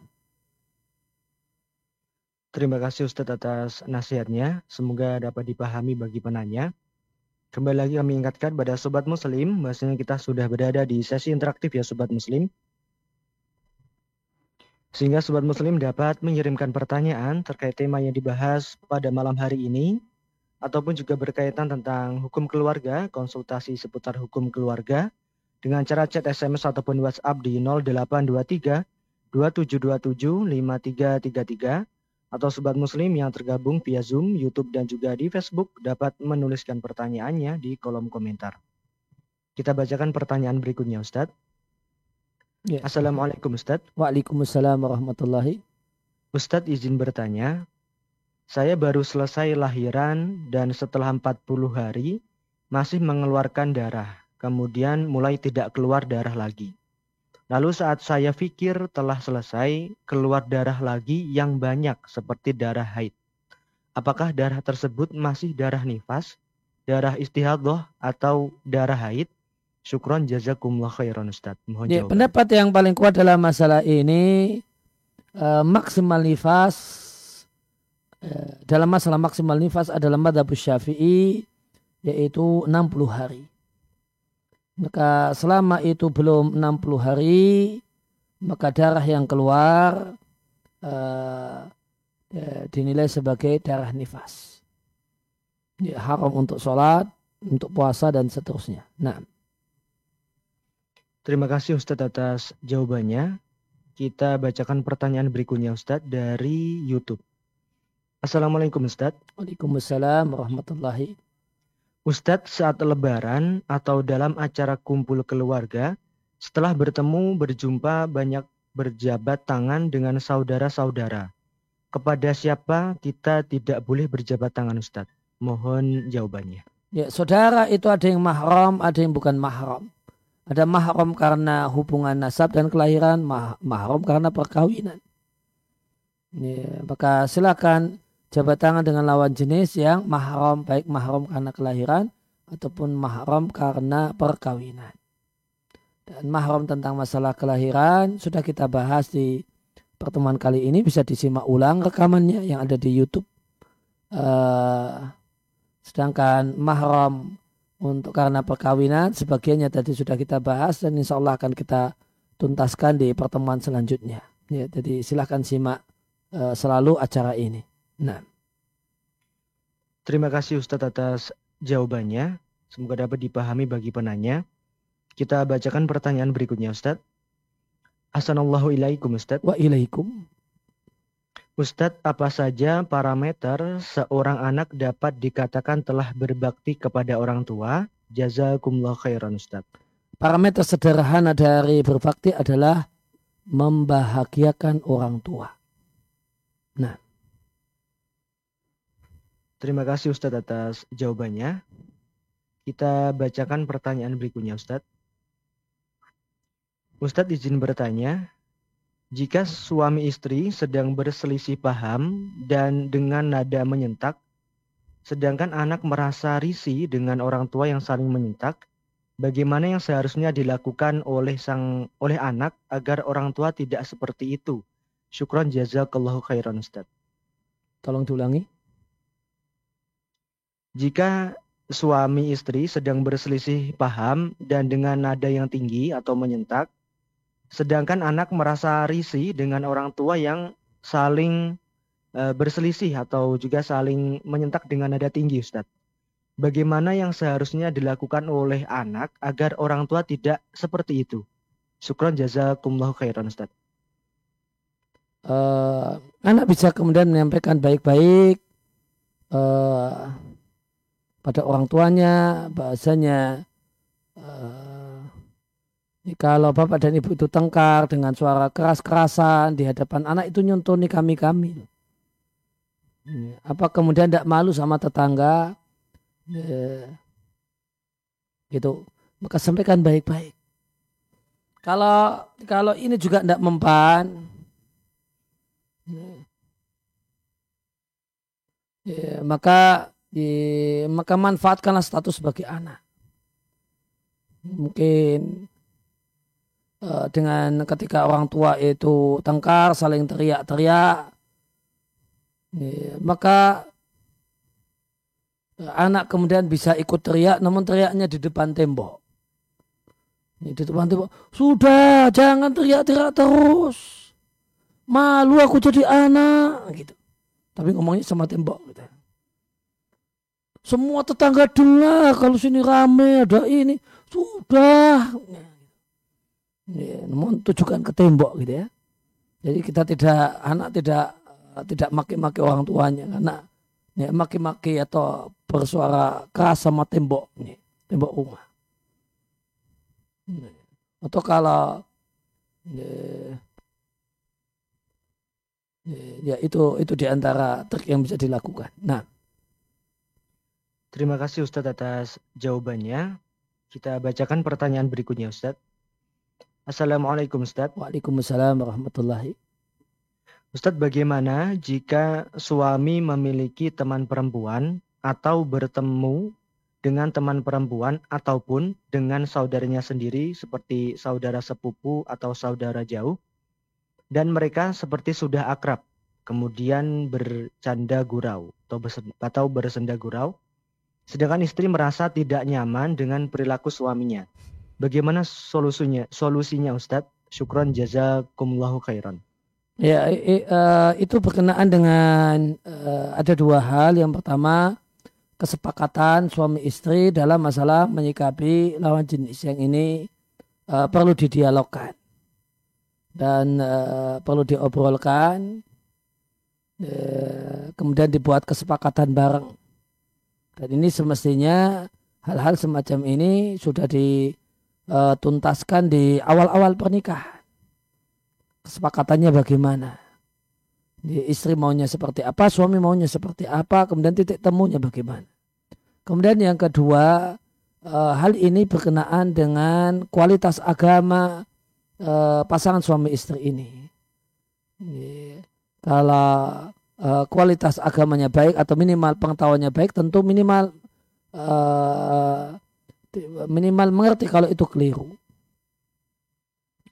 S1: Terima kasih Ustadz atas nasihatnya. Semoga dapat dipahami bagi penanya. Kembali lagi kami ingatkan pada Sobat Muslim, bahwasanya kita sudah berada di sesi interaktif ya Sobat Muslim. Sehingga Sobat Muslim dapat mengirimkan pertanyaan terkait tema yang dibahas pada malam hari ini ataupun juga berkaitan tentang hukum keluarga, konsultasi seputar hukum keluarga dengan cara chat SMS ataupun WhatsApp di 0823 2727 5333 atau sobat muslim yang tergabung via Zoom, YouTube dan juga di Facebook dapat menuliskan pertanyaannya di kolom komentar. Kita bacakan pertanyaan berikutnya Ustadz. Ya. Assalamualaikum Ustadz.
S2: Waalaikumsalam warahmatullahi.
S1: Ustadz izin bertanya, saya baru selesai lahiran dan setelah 40 hari masih mengeluarkan darah. Kemudian mulai tidak keluar darah lagi. Lalu saat saya pikir telah selesai, keluar darah lagi yang banyak seperti darah haid. Apakah darah tersebut masih darah nifas, darah istihadah atau darah haid? Syukron jazakumullah khairan Ustaz.
S2: Mohon ya, pendapat yang paling kuat dalam masalah ini uh, maksimal nifas dalam masalah maksimal nifas adalah madhab syafi'i yaitu 60 hari. Maka selama itu belum 60 hari, maka darah yang keluar uh, dinilai sebagai darah nifas. Ya, haram untuk sholat, untuk puasa dan seterusnya. Nah.
S1: Terima kasih Ustadz atas jawabannya. Kita bacakan pertanyaan berikutnya Ustadz dari YouTube. Assalamualaikum Ustadz.
S2: Waalaikumsalam warahmatullahi
S1: Ustadz saat lebaran atau dalam acara kumpul keluarga, setelah bertemu berjumpa banyak berjabat tangan dengan saudara-saudara. Kepada siapa kita tidak boleh berjabat tangan Ustadz? Mohon jawabannya.
S2: Ya, saudara itu ada yang mahram, ada yang bukan mahram. Ada mahram karena hubungan nasab dan kelahiran, mah mahram karena perkawinan. Ya, maka silakan jabat tangan dengan lawan jenis yang mahram baik mahram karena kelahiran ataupun mahram karena perkawinan. Dan mahram tentang masalah kelahiran sudah kita bahas di pertemuan kali ini bisa disimak ulang rekamannya yang ada di YouTube. Uh, sedangkan mahram untuk karena perkawinan sebagiannya tadi sudah kita bahas dan insya Allah akan kita tuntaskan di pertemuan selanjutnya. Ya, jadi silahkan simak uh, selalu acara ini. Nah.
S1: Terima kasih Ustadz atas jawabannya. Semoga dapat dipahami bagi penanya. Kita bacakan pertanyaan berikutnya Ustadz. Assalamualaikum Ustadz.
S2: Wa ilaikum.
S1: Ustadz, apa saja parameter seorang anak dapat dikatakan telah berbakti kepada orang tua? Jazakumullah khairan Ustadz.
S2: Parameter sederhana dari berbakti adalah membahagiakan orang tua. Nah.
S1: Terima kasih Ustadz atas jawabannya. Kita bacakan pertanyaan berikutnya Ustadz. Ustadz izin bertanya, jika suami istri sedang berselisih paham dan dengan nada menyentak, sedangkan anak merasa risih dengan orang tua yang saling menyentak, bagaimana yang seharusnya dilakukan oleh sang oleh anak agar orang tua tidak seperti itu? Syukron jazakallahu khairan Ustaz.
S2: Tolong diulangi.
S1: Jika suami istri sedang berselisih paham dan dengan nada yang tinggi atau menyentak, sedangkan anak merasa risih dengan orang tua yang saling e, berselisih atau juga saling menyentak dengan nada tinggi, Ustaz. Bagaimana yang seharusnya dilakukan oleh anak agar orang tua tidak seperti itu? Syukron jazakumullah khairan, Ustaz.
S2: Uh, anak bisa kemudian menyampaikan baik-baik uh, pada orang tuanya bahasanya uh, kalau bapak dan ibu itu tengkar dengan suara keras-kerasan di hadapan anak itu nyontoni kami-kami. Apa kemudian tidak malu sama tetangga? Ya. Gitu. Maka sampaikan baik-baik. Kalau kalau ini juga tidak mempan, ya, maka ya, maka manfaatkanlah status sebagai anak. Mungkin Eh, dengan ketika orang tua itu tengkar saling teriak-teriak ya, maka eh, anak kemudian bisa ikut teriak namun teriaknya di depan tembok. Di depan tembok sudah jangan teriak-teriak terus. Malu aku jadi anak gitu. Tapi ngomongnya sama tembok gitu semua tetangga dengar kalau sini rame ada ini sudah Ya, namun tujukan ke tembok gitu ya. Jadi kita tidak anak tidak tidak maki-maki orang tuanya karena ya, maki-maki atau bersuara keras sama tembok ya, tembok rumah. Atau kalau ya, ya, ya itu itu di antara trik yang bisa dilakukan. Nah,
S1: terima kasih Ustadz atas jawabannya. Kita bacakan pertanyaan berikutnya Ustadz. Assalamualaikum Ustaz.
S2: Waalaikumsalam warahmatullahi.
S1: Ustadz bagaimana jika suami memiliki teman perempuan atau bertemu dengan teman perempuan ataupun dengan saudaranya sendiri seperti saudara sepupu atau saudara jauh dan mereka seperti sudah akrab kemudian bercanda gurau atau, atau bersenda gurau, sedangkan istri merasa tidak nyaman dengan perilaku suaminya. Bagaimana solusinya? Solusinya Ustadz? Syukron jazakumullahu khairan.
S2: Ya, uh, itu berkenaan dengan uh, ada dua hal. Yang pertama, kesepakatan suami istri dalam masalah menyikapi lawan jenis yang ini uh, perlu didialogkan dan uh, perlu diobrolkan. Uh, kemudian dibuat kesepakatan bareng. Dan ini semestinya hal-hal semacam ini sudah dituntaskan di awal-awal pernikahan kesepakatannya bagaimana. Istri maunya seperti apa, suami maunya seperti apa, kemudian titik temunya bagaimana. Kemudian yang kedua, eh, hal ini berkenaan dengan kualitas agama eh, pasangan suami istri ini. Kalau eh, kualitas agamanya baik atau minimal pengetahuannya baik, tentu minimal minimal mengerti kalau itu keliru.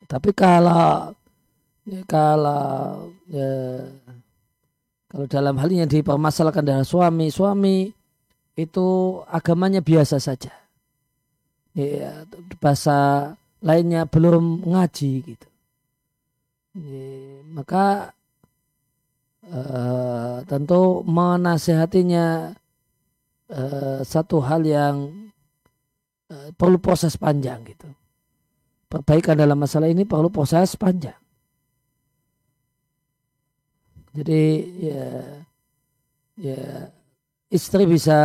S2: Tapi kalau kalau ya, kalau dalam hal yang dipermasalahkan dengan suami, suami itu agamanya biasa saja. Ya, bahasa lainnya belum ngaji gitu. Ya, maka uh, tentu menasehatinya uh, satu hal yang uh, perlu proses panjang gitu. Perbaikan dalam masalah ini perlu proses panjang. Jadi ya ya istri bisa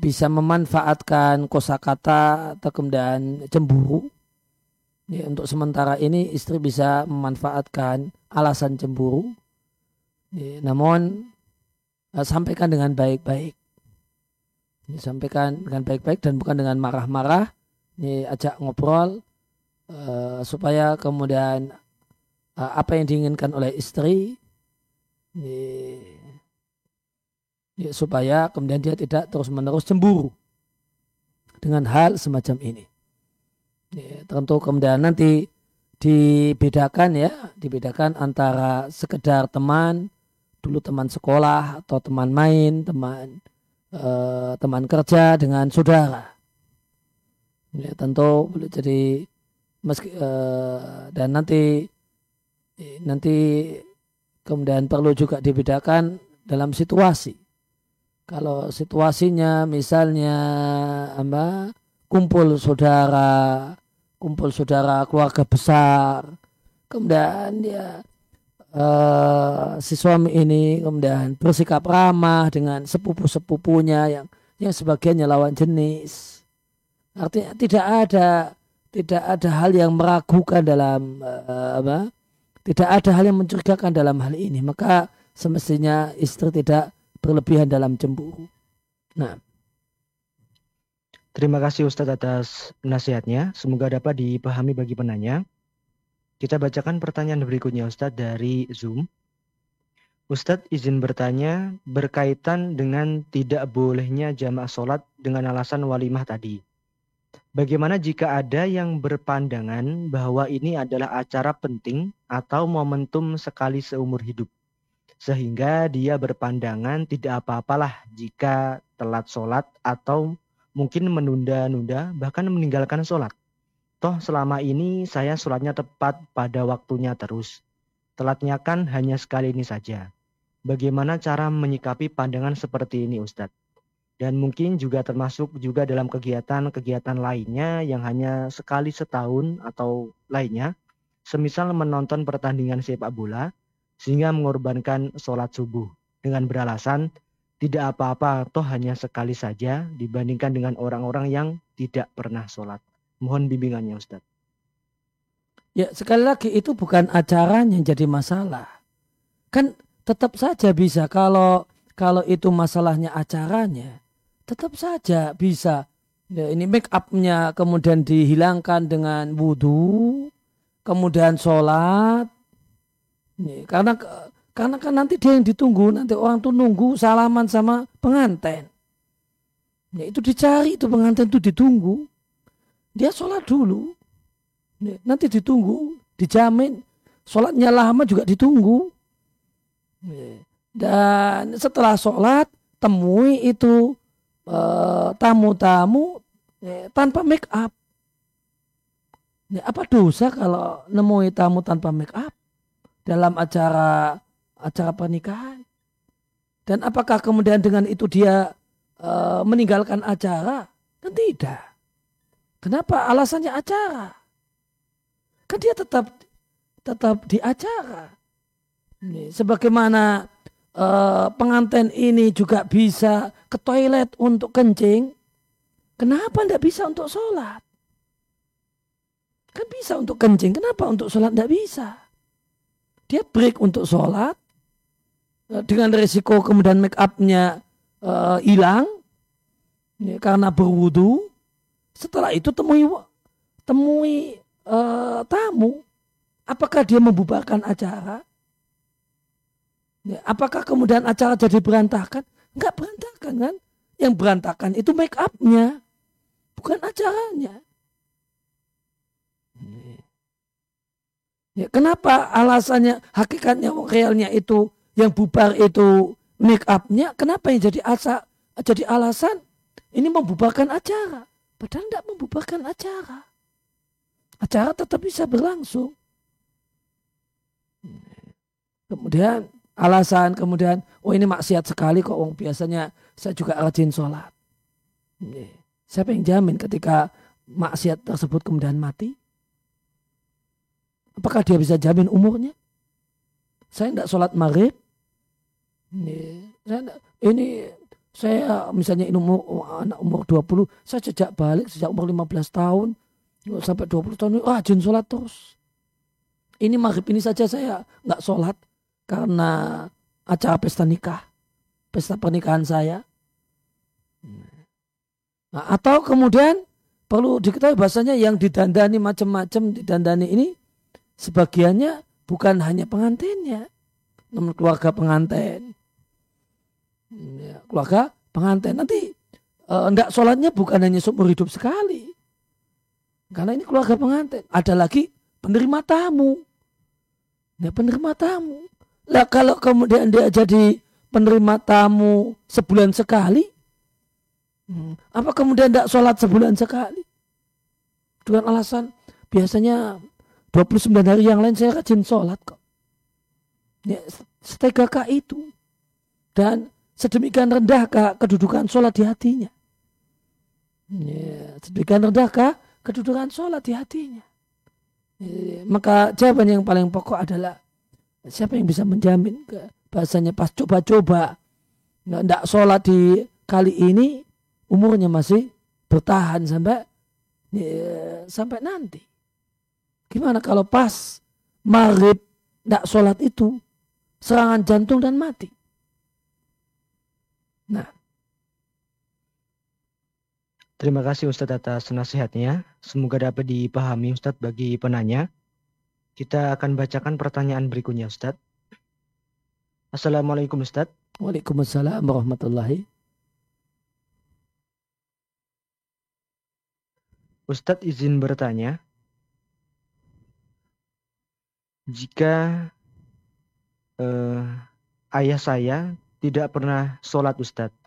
S2: bisa memanfaatkan kosakata atau kemudian cemburu. Ya, untuk sementara ini istri bisa memanfaatkan alasan cemburu. Ya, namun uh, sampaikan dengan baik-baik. Ya, sampaikan dengan baik-baik dan bukan dengan marah-marah. Ya, ajak ngobrol uh, supaya kemudian uh, apa yang diinginkan oleh istri ya, supaya kemudian dia tidak terus menerus cemburu dengan hal semacam ini. Tentu kemudian nanti dibedakan ya, dibedakan antara sekedar teman, dulu teman sekolah atau teman main, teman eh, teman kerja dengan saudara. Ya, tentu boleh jadi meski eh, dan nanti nanti Kemudian perlu juga dibedakan dalam situasi. Kalau situasinya misalnya apa kumpul saudara, kumpul saudara keluarga besar, kemudian dia uh, si suami ini kemudian bersikap ramah dengan sepupu-sepupunya yang yang sebagiannya lawan jenis. Artinya tidak ada tidak ada hal yang meragukan dalam uh, apa tidak ada hal yang mencurigakan dalam hal ini, maka semestinya istri tidak berlebihan dalam cemburu. Nah.
S1: Terima kasih Ustadz atas nasihatnya. Semoga dapat dipahami bagi penanya. Kita bacakan pertanyaan berikutnya Ustadz dari Zoom. Ustadz izin bertanya berkaitan dengan tidak bolehnya jamaah sholat dengan alasan walimah tadi. Bagaimana jika ada yang berpandangan bahwa ini adalah acara penting atau momentum sekali seumur hidup? Sehingga dia berpandangan tidak apa-apalah jika telat sholat atau mungkin menunda-nunda bahkan meninggalkan sholat. Toh selama ini saya sholatnya tepat pada waktunya terus. Telatnya kan hanya sekali ini saja. Bagaimana cara menyikapi pandangan seperti ini Ustadz? dan mungkin juga termasuk juga dalam kegiatan-kegiatan lainnya yang hanya sekali setahun atau lainnya, semisal menonton pertandingan sepak bola sehingga mengorbankan sholat subuh dengan beralasan tidak apa-apa toh hanya sekali saja dibandingkan dengan orang-orang yang tidak pernah sholat. Mohon bimbingannya Ustaz.
S2: Ya sekali lagi itu bukan acara yang jadi masalah. Kan tetap saja bisa kalau kalau itu masalahnya acaranya tetap saja bisa. Ya, ini make upnya kemudian dihilangkan dengan wudhu, kemudian sholat. Ya, karena karena kan nanti dia yang ditunggu, nanti orang tuh nunggu salaman sama pengantin. Ya, itu dicari itu pengantin itu ditunggu. Dia sholat dulu. Nanti ditunggu, dijamin. Sholatnya lama juga ditunggu. Dan setelah sholat temui itu eh, tamu-tamu tanpa make up. Apa dosa kalau nemui tamu tanpa make up dalam acara acara pernikahan? Dan apakah kemudian dengan itu dia uh, meninggalkan acara? Kan tidak. Kenapa? Alasannya acara. Kan dia tetap tetap di acara. Sebagaimana uh, pengantin ini juga bisa ke toilet untuk kencing, kenapa tidak bisa untuk sholat? Kan bisa untuk kencing, kenapa untuk sholat tidak bisa? Dia break untuk sholat, eh, dengan resiko kemudian make upnya uh, hilang, ya, karena berwudu. Setelah itu temui temui uh, tamu, apakah dia membubarkan acara? Ya, apakah kemudian acara jadi berantakan? Enggak berantakan kan? Yang berantakan itu make upnya, bukan acaranya. Ya, kenapa alasannya, hakikatnya, realnya itu yang bubar itu make upnya? Kenapa yang jadi asa, jadi alasan ini membubarkan acara? Padahal tidak membubarkan acara. Acara tetap bisa berlangsung. Kemudian alasan kemudian oh ini maksiat sekali kok wong. Biasanya saya juga rajin sholat. Siapa yang jamin ketika maksiat tersebut kemudian mati? Apakah dia bisa jamin umurnya? Saya tidak sholat maghrib. Ini ini saya misalnya ini umur anak umur 20 saya sejak balik sejak umur 15 tahun sampai 20 tahun rajin sholat terus ini maghrib ini saja saya nggak sholat karena acara pesta nikah, pesta pernikahan saya. Nah, atau kemudian perlu diketahui bahasanya yang didandani macam-macam didandani ini sebagiannya bukan hanya pengantinnya, namun keluarga pengantin. Ya, keluarga pengantin nanti eh, enggak sholatnya bukan hanya seumur hidup sekali. Karena ini keluarga pengantin. Ada lagi penerima tamu. Ya, penerima tamu. Lah kalau kemudian dia jadi penerima tamu sebulan sekali, hmm, apa kemudian tidak sholat sebulan sekali? Dengan alasan biasanya 29 hari yang lain saya rajin sholat kok. Ya, setegakah itu? Dan sedemikian rendahkah kedudukan sholat di hatinya? Ya, sedemikian rendahkah kedudukan sholat di hatinya? Ya, maka jawaban yang paling pokok adalah Siapa yang bisa menjamin ke bahasanya pas coba-coba nggak nggak sholat di kali ini umurnya masih bertahan sampai ya, sampai nanti. Gimana kalau pas maghrib nggak sholat itu serangan jantung dan mati. Nah.
S1: Terima kasih Ustadz atas nasihatnya. Semoga dapat dipahami Ustadz bagi penanya. Kita akan bacakan pertanyaan berikutnya Ustadz. Assalamualaikum Ustadz.
S2: Waalaikumsalam warahmatullahi.
S1: Ustadz izin bertanya. Jika eh, ayah saya tidak pernah sholat Ustadz.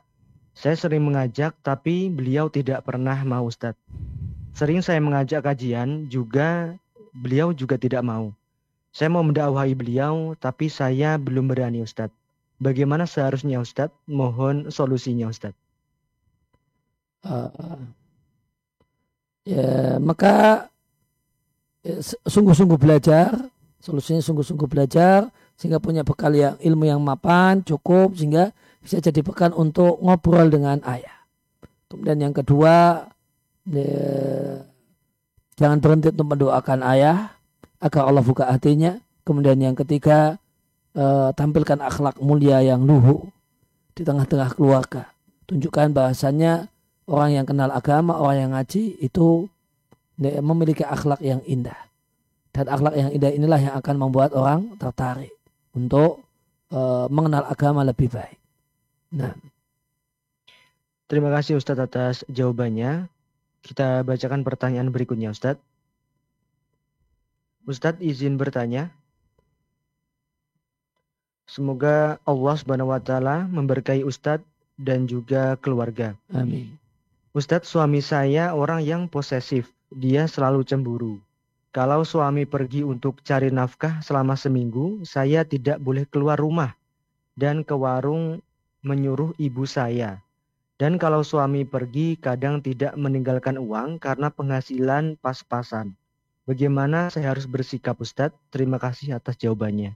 S1: Saya sering mengajak tapi beliau tidak pernah mau Ustadz. Sering saya mengajak kajian juga beliau juga tidak mau. Saya mau mendakwahi beliau, tapi saya belum berani Ustadz. Bagaimana seharusnya Ustadz? Mohon solusinya Ustadz. Uh,
S2: ya, maka ya, sungguh-sungguh belajar, solusinya sungguh-sungguh belajar, sehingga punya bekal yang ilmu yang mapan, cukup, sehingga bisa jadi bekal untuk ngobrol dengan ayah. Kemudian yang kedua, ya, Jangan berhenti untuk mendoakan ayah agar Allah buka hatinya. Kemudian yang ketiga, eh, tampilkan akhlak mulia yang luhu di tengah-tengah keluarga. Tunjukkan bahasanya orang yang kenal agama, orang yang ngaji itu memiliki akhlak yang indah. Dan akhlak yang indah inilah yang akan membuat orang tertarik untuk eh, mengenal agama lebih baik. Nah.
S1: Terima kasih Ustadz atas jawabannya. Kita bacakan pertanyaan berikutnya Ustadz. Ustadz izin bertanya. Semoga Allah Subhanahu wa taala memberkahi Ustadz dan juga keluarga.
S2: Amin.
S1: Ustadz suami saya orang yang posesif. Dia selalu cemburu. Kalau suami pergi untuk cari nafkah selama seminggu, saya tidak boleh keluar rumah dan ke warung menyuruh ibu saya. Dan kalau suami pergi kadang tidak meninggalkan uang karena penghasilan pas-pasan. Bagaimana saya harus bersikap Ustadz? Terima kasih atas jawabannya.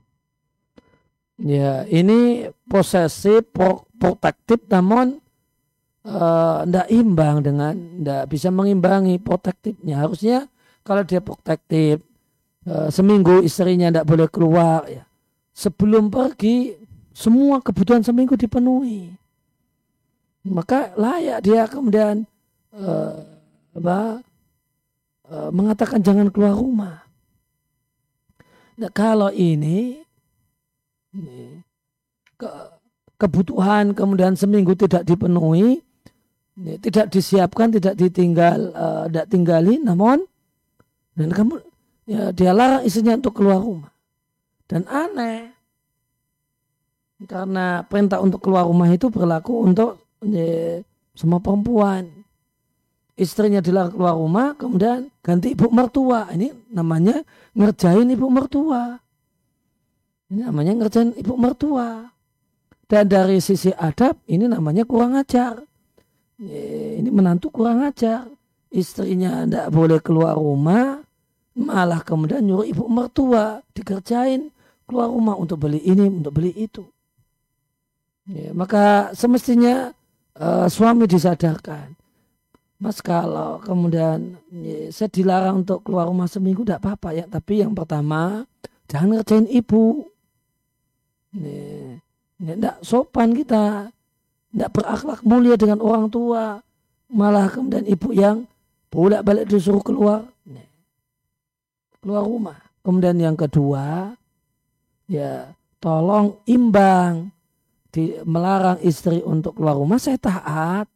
S2: Ya, ini posesif, protektif namun tidak uh, imbang dengan tidak bisa mengimbangi protektifnya. Harusnya kalau dia protektif uh, seminggu istrinya tidak boleh keluar ya. Sebelum pergi semua kebutuhan seminggu dipenuhi. Maka layak dia kemudian uh, apa, uh, mengatakan jangan keluar rumah. Nah, kalau ini ke, kebutuhan kemudian seminggu tidak dipenuhi, tidak disiapkan, tidak ditinggal, tidak tinggali, namun dan kamu ya dia larang istrinya untuk keluar rumah. Dan aneh karena perintah untuk keluar rumah itu berlaku untuk ya, semua perempuan. Istrinya dilarang keluar rumah, kemudian ganti ibu mertua. Ini namanya ngerjain ibu mertua. Ini namanya ngerjain ibu mertua. Dan dari sisi adab ini namanya kurang ajar. Ini menantu kurang ajar. Istrinya tidak boleh keluar rumah. Malah kemudian nyuruh ibu mertua dikerjain keluar rumah untuk beli ini, untuk beli itu. Ya, maka semestinya uh, suami disadarkan. Mas kalau kemudian ya, saya dilarang untuk keluar rumah seminggu tidak apa-apa ya. Tapi yang pertama jangan ngerjain ibu. Nih, tidak sopan kita, tidak berakhlak mulia dengan orang tua, malah kemudian ibu yang bolak balik disuruh keluar, keluar rumah. Kemudian yang kedua, ya tolong imbang di melarang istri untuk keluar rumah. Saya taat,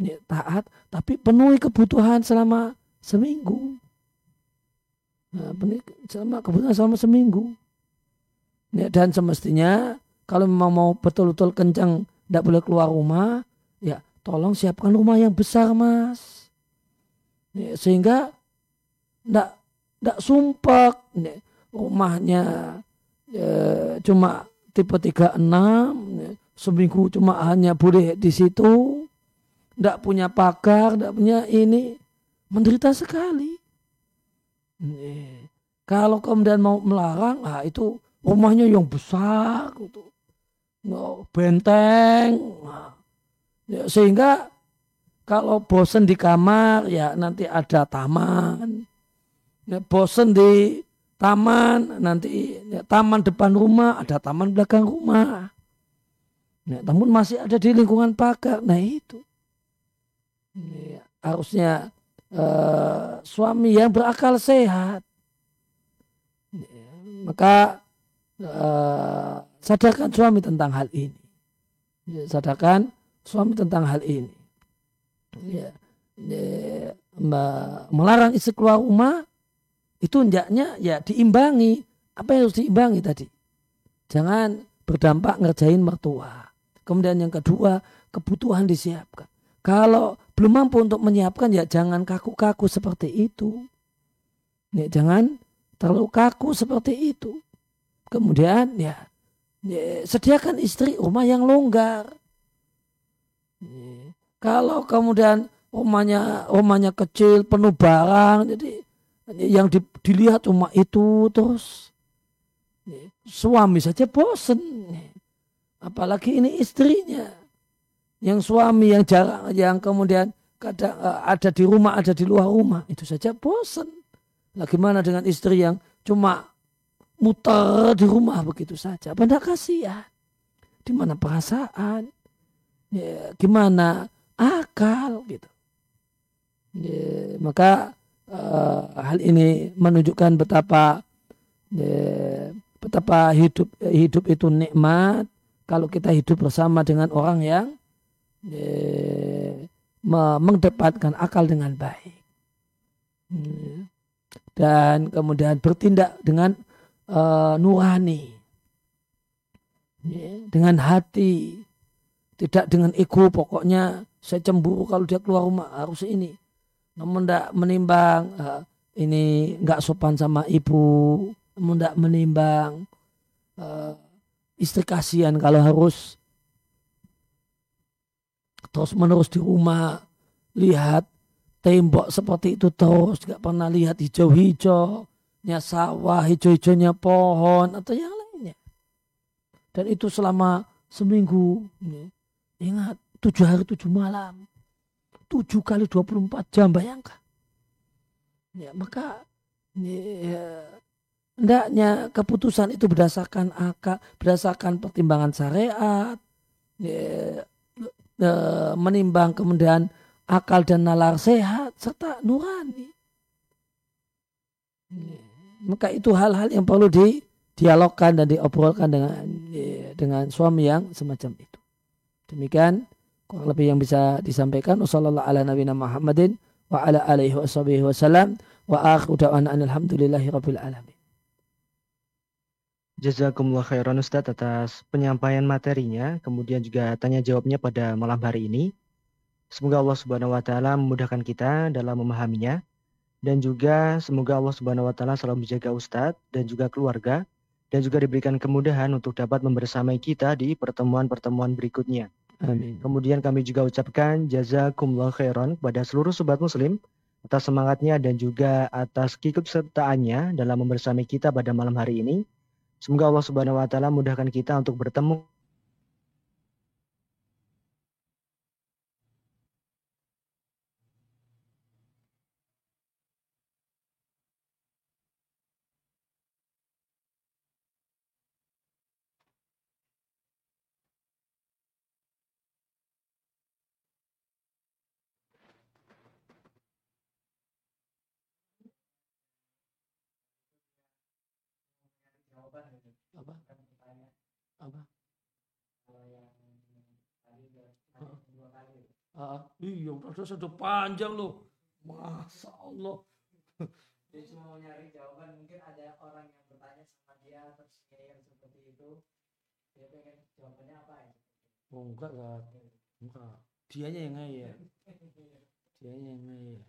S2: ya, taat, tapi penuhi kebutuhan selama seminggu. Nah, selama kebutuhan selama seminggu. Ya, dan semestinya kalau memang mau betul-betul kencang tidak boleh keluar rumah, ya tolong siapkan rumah yang besar mas. Ya, sehingga tidak tidak sumpah ya, rumahnya ya, cuma tipe 36 ya, seminggu cuma hanya boleh di situ. Tidak punya pagar tidak punya ini. Menderita sekali. Kalau kemudian mau melarang ah itu rumahnya yang besar gitu. Benteng ya, sehingga kalau bosen di kamar ya nanti ada taman ya, bosen di taman nanti ya, taman depan rumah ada taman belakang rumah ya, namun masih ada di lingkungan pagar nah itu ya, harusnya uh, suami yang berakal sehat ya, maka uh, sadarkan suami tentang hal ini. Ya, sadarkan suami tentang hal ini. Ya, ya, melarang istri keluar rumah itu hendaknya ya diimbangi. Apa yang harus diimbangi tadi? Jangan berdampak ngerjain mertua. Kemudian yang kedua, kebutuhan disiapkan. Kalau belum mampu untuk menyiapkan ya jangan kaku-kaku seperti itu. Ya, jangan terlalu kaku seperti itu. Kemudian ya, ya sediakan istri rumah yang longgar. Kalau kemudian rumahnya rumahnya kecil penuh barang jadi yang di, dilihat rumah itu terus suami saja bosen apalagi ini istrinya yang suami yang jarang yang kemudian kadang eh, ada di rumah ada di luar rumah itu saja bosen lagi mana dengan istri yang cuma muter di rumah begitu saja. Apa kasihan? Di mana perasaan? Ya, gimana akal gitu. Ya, maka uh, hal ini menunjukkan betapa ya, betapa hidup hidup itu nikmat kalau kita hidup bersama dengan orang yang ya, mendapatkan akal dengan baik. Ya. Dan kemudian bertindak dengan uh, nurani. Ya, dengan hati. Tidak dengan ego pokoknya saya cemburu kalau dia keluar rumah harus ini. Namun tidak menimbang uh, ini nggak sopan sama ibu. Namun tidak menimbang uh, istri kasihan kalau harus terus menerus di rumah. Lihat tembok seperti itu terus nggak pernah lihat hijau-hijaunya sawah hijau-hijaunya pohon atau yang lainnya. Dan itu selama seminggu. Ingat tujuh hari tujuh malam tujuh kali 24 jam bayangkan ya maka ya, keputusan itu berdasarkan akal berdasarkan pertimbangan syariat ya, e, menimbang kemudian akal dan nalar sehat serta nurani. Maka itu hal-hal yang perlu didialogkan dan diobrolkan dengan e, dengan suami yang semacam itu. Demikian kurang lebih yang bisa disampaikan. Wassalamualaikum ala nabiyina Muhammadin wa ala alihi wa wasallam wa akhiru da'wana alhamdulillahi rabbil alamin.
S1: Jazakumullah khairan Ustadz atas penyampaian materinya, kemudian juga tanya jawabnya pada malam hari ini. Semoga Allah Subhanahu wa taala memudahkan kita dalam memahaminya dan juga semoga Allah Subhanahu wa taala selalu menjaga Ustadz dan juga keluarga dan juga diberikan kemudahan untuk dapat membersamai kita di pertemuan-pertemuan berikutnya. Amin. Kemudian kami juga ucapkan jazakumullah khairan kepada seluruh sobat muslim atas semangatnya dan juga atas keikutsertaannya dalam membersamai kita pada malam hari ini. Semoga Allah Subhanahu wa taala mudahkan kita untuk bertemu
S2: Ah, iya, udah sudah panjang loh. Masa Allah.
S1: Dia cuma mau nyari jawaban. Mungkin ada orang yang bertanya sama dia terus kayak seperti itu. Dia pengen jawabannya apa ya?
S2: Oh enggak lah. Enggak. Dianya yang ngeyel. Dianya yang ngeyel.